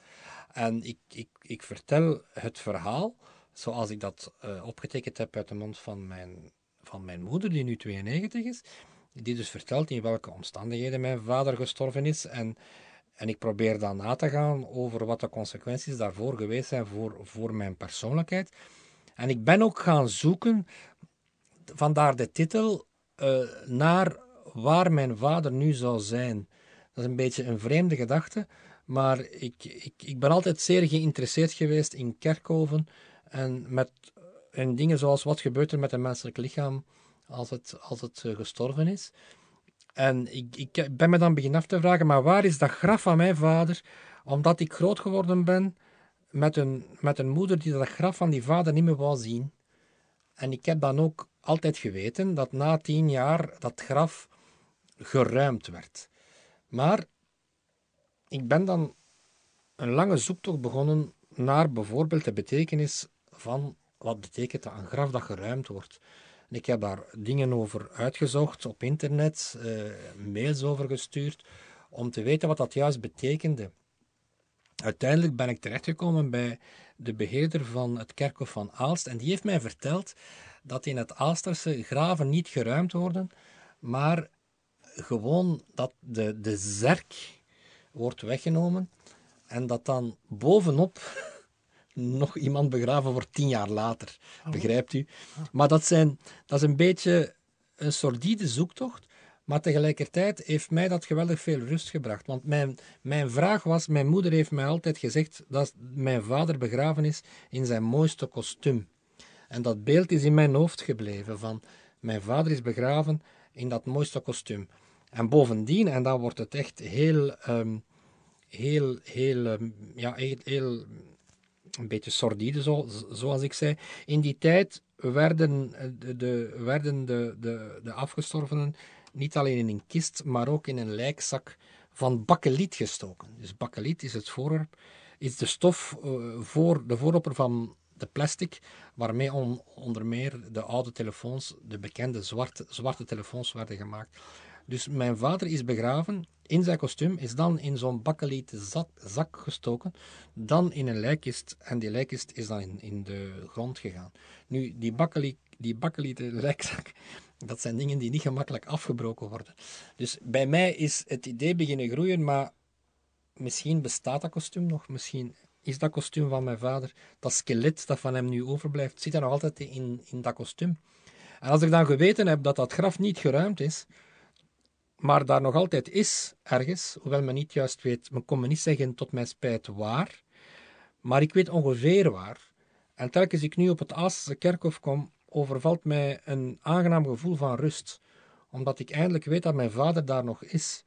En ik, ik, ik vertel het verhaal zoals ik dat eh, opgetekend heb uit de mond van mijn, van mijn moeder, die nu 92 is. Die dus vertelt in welke omstandigheden mijn vader gestorven is. En, en ik probeer dan na te gaan over wat de consequenties daarvoor geweest zijn voor, voor mijn persoonlijkheid. En ik ben ook gaan zoeken, vandaar de titel, eh, naar waar mijn vader nu zou zijn. Dat is een beetje een vreemde gedachte, maar ik, ik, ik ben altijd zeer geïnteresseerd geweest in kerkhoven en met en dingen zoals wat gebeurt er met een menselijk lichaam als het, als het eh, gestorven is. En ik, ik ben me dan beginnen af te vragen, maar waar is dat graf van mijn vader? Omdat ik groot geworden ben met een, met een moeder die dat graf van die vader niet meer wou zien. En ik heb dan ook altijd geweten dat na tien jaar dat graf geruimd werd. Maar ik ben dan een lange zoektocht begonnen naar bijvoorbeeld de betekenis van wat betekent dat een graf dat geruimd wordt. En ik heb daar dingen over uitgezocht op internet, eh, mails over gestuurd, om te weten wat dat juist betekende. Uiteindelijk ben ik terechtgekomen bij de beheerder van het kerkhof van Aalst en die heeft mij verteld dat in het Aalsterse graven niet geruimd worden, maar gewoon dat de, de zerk wordt weggenomen en dat dan bovenop nog iemand begraven wordt tien jaar later. Begrijpt u? Maar dat, zijn, dat is een beetje een sordide zoektocht. Maar tegelijkertijd heeft mij dat geweldig veel rust gebracht. Want mijn, mijn vraag was: mijn moeder heeft mij altijd gezegd dat mijn vader begraven is in zijn mooiste kostuum. En dat beeld is in mijn hoofd gebleven: van mijn vader is begraven in dat mooiste kostuum. En bovendien, en dan wordt het echt heel, ehm, heel, heel, ehm, ja, heel, heel een beetje sordide, zo, zoals ik zei. In die tijd werden de, de, werden de, de, de afgestorvenen niet alleen in een kist, maar ook in een lijkzak van bakkeliet gestoken. Dus bakkeliet is het voorwerp, is de stof uh, voor de voorloper van de plastic, waarmee on, onder meer de oude telefoons, de bekende zwarte, zwarte telefoons werden gemaakt. Dus mijn vader is begraven in zijn kostuum, is dan in zo'n bakkelieten zak, zak, gestoken, dan in een lijkkist en die lijkkist is dan in, in de grond gegaan. Nu, die, bakkeliet, die bakkelieten lijkzak, dat zijn dingen die niet gemakkelijk afgebroken worden. Dus bij mij is het idee beginnen groeien, maar misschien bestaat dat kostuum nog, misschien is dat kostuum van mijn vader, dat skelet dat van hem nu overblijft, zit er nog altijd in, in dat kostuum. En als ik dan geweten heb dat dat graf niet geruimd is, maar daar nog altijd is, ergens, hoewel men niet juist weet, men kon me niet zeggen tot mijn spijt waar, maar ik weet ongeveer waar. En telkens ik nu op het Aastse kerkhof kom, overvalt mij een aangenaam gevoel van rust, omdat ik eindelijk weet dat mijn vader daar nog is.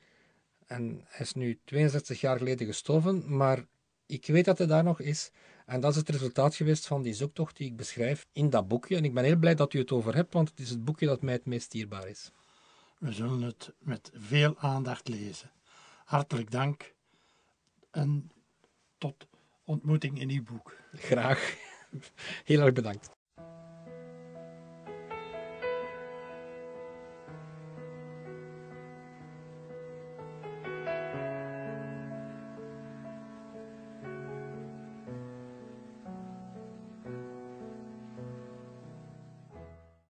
En hij is nu 62 jaar geleden gestorven, maar ik weet dat hij daar nog is. En dat is het resultaat geweest van die zoektocht die ik beschrijf in dat boekje. En ik ben heel blij dat u het over hebt, want het is het boekje dat mij het meest dierbaar is. We zullen het met veel aandacht lezen. Hartelijk dank en tot ontmoeting in uw boek. Graag. Heel erg bedankt.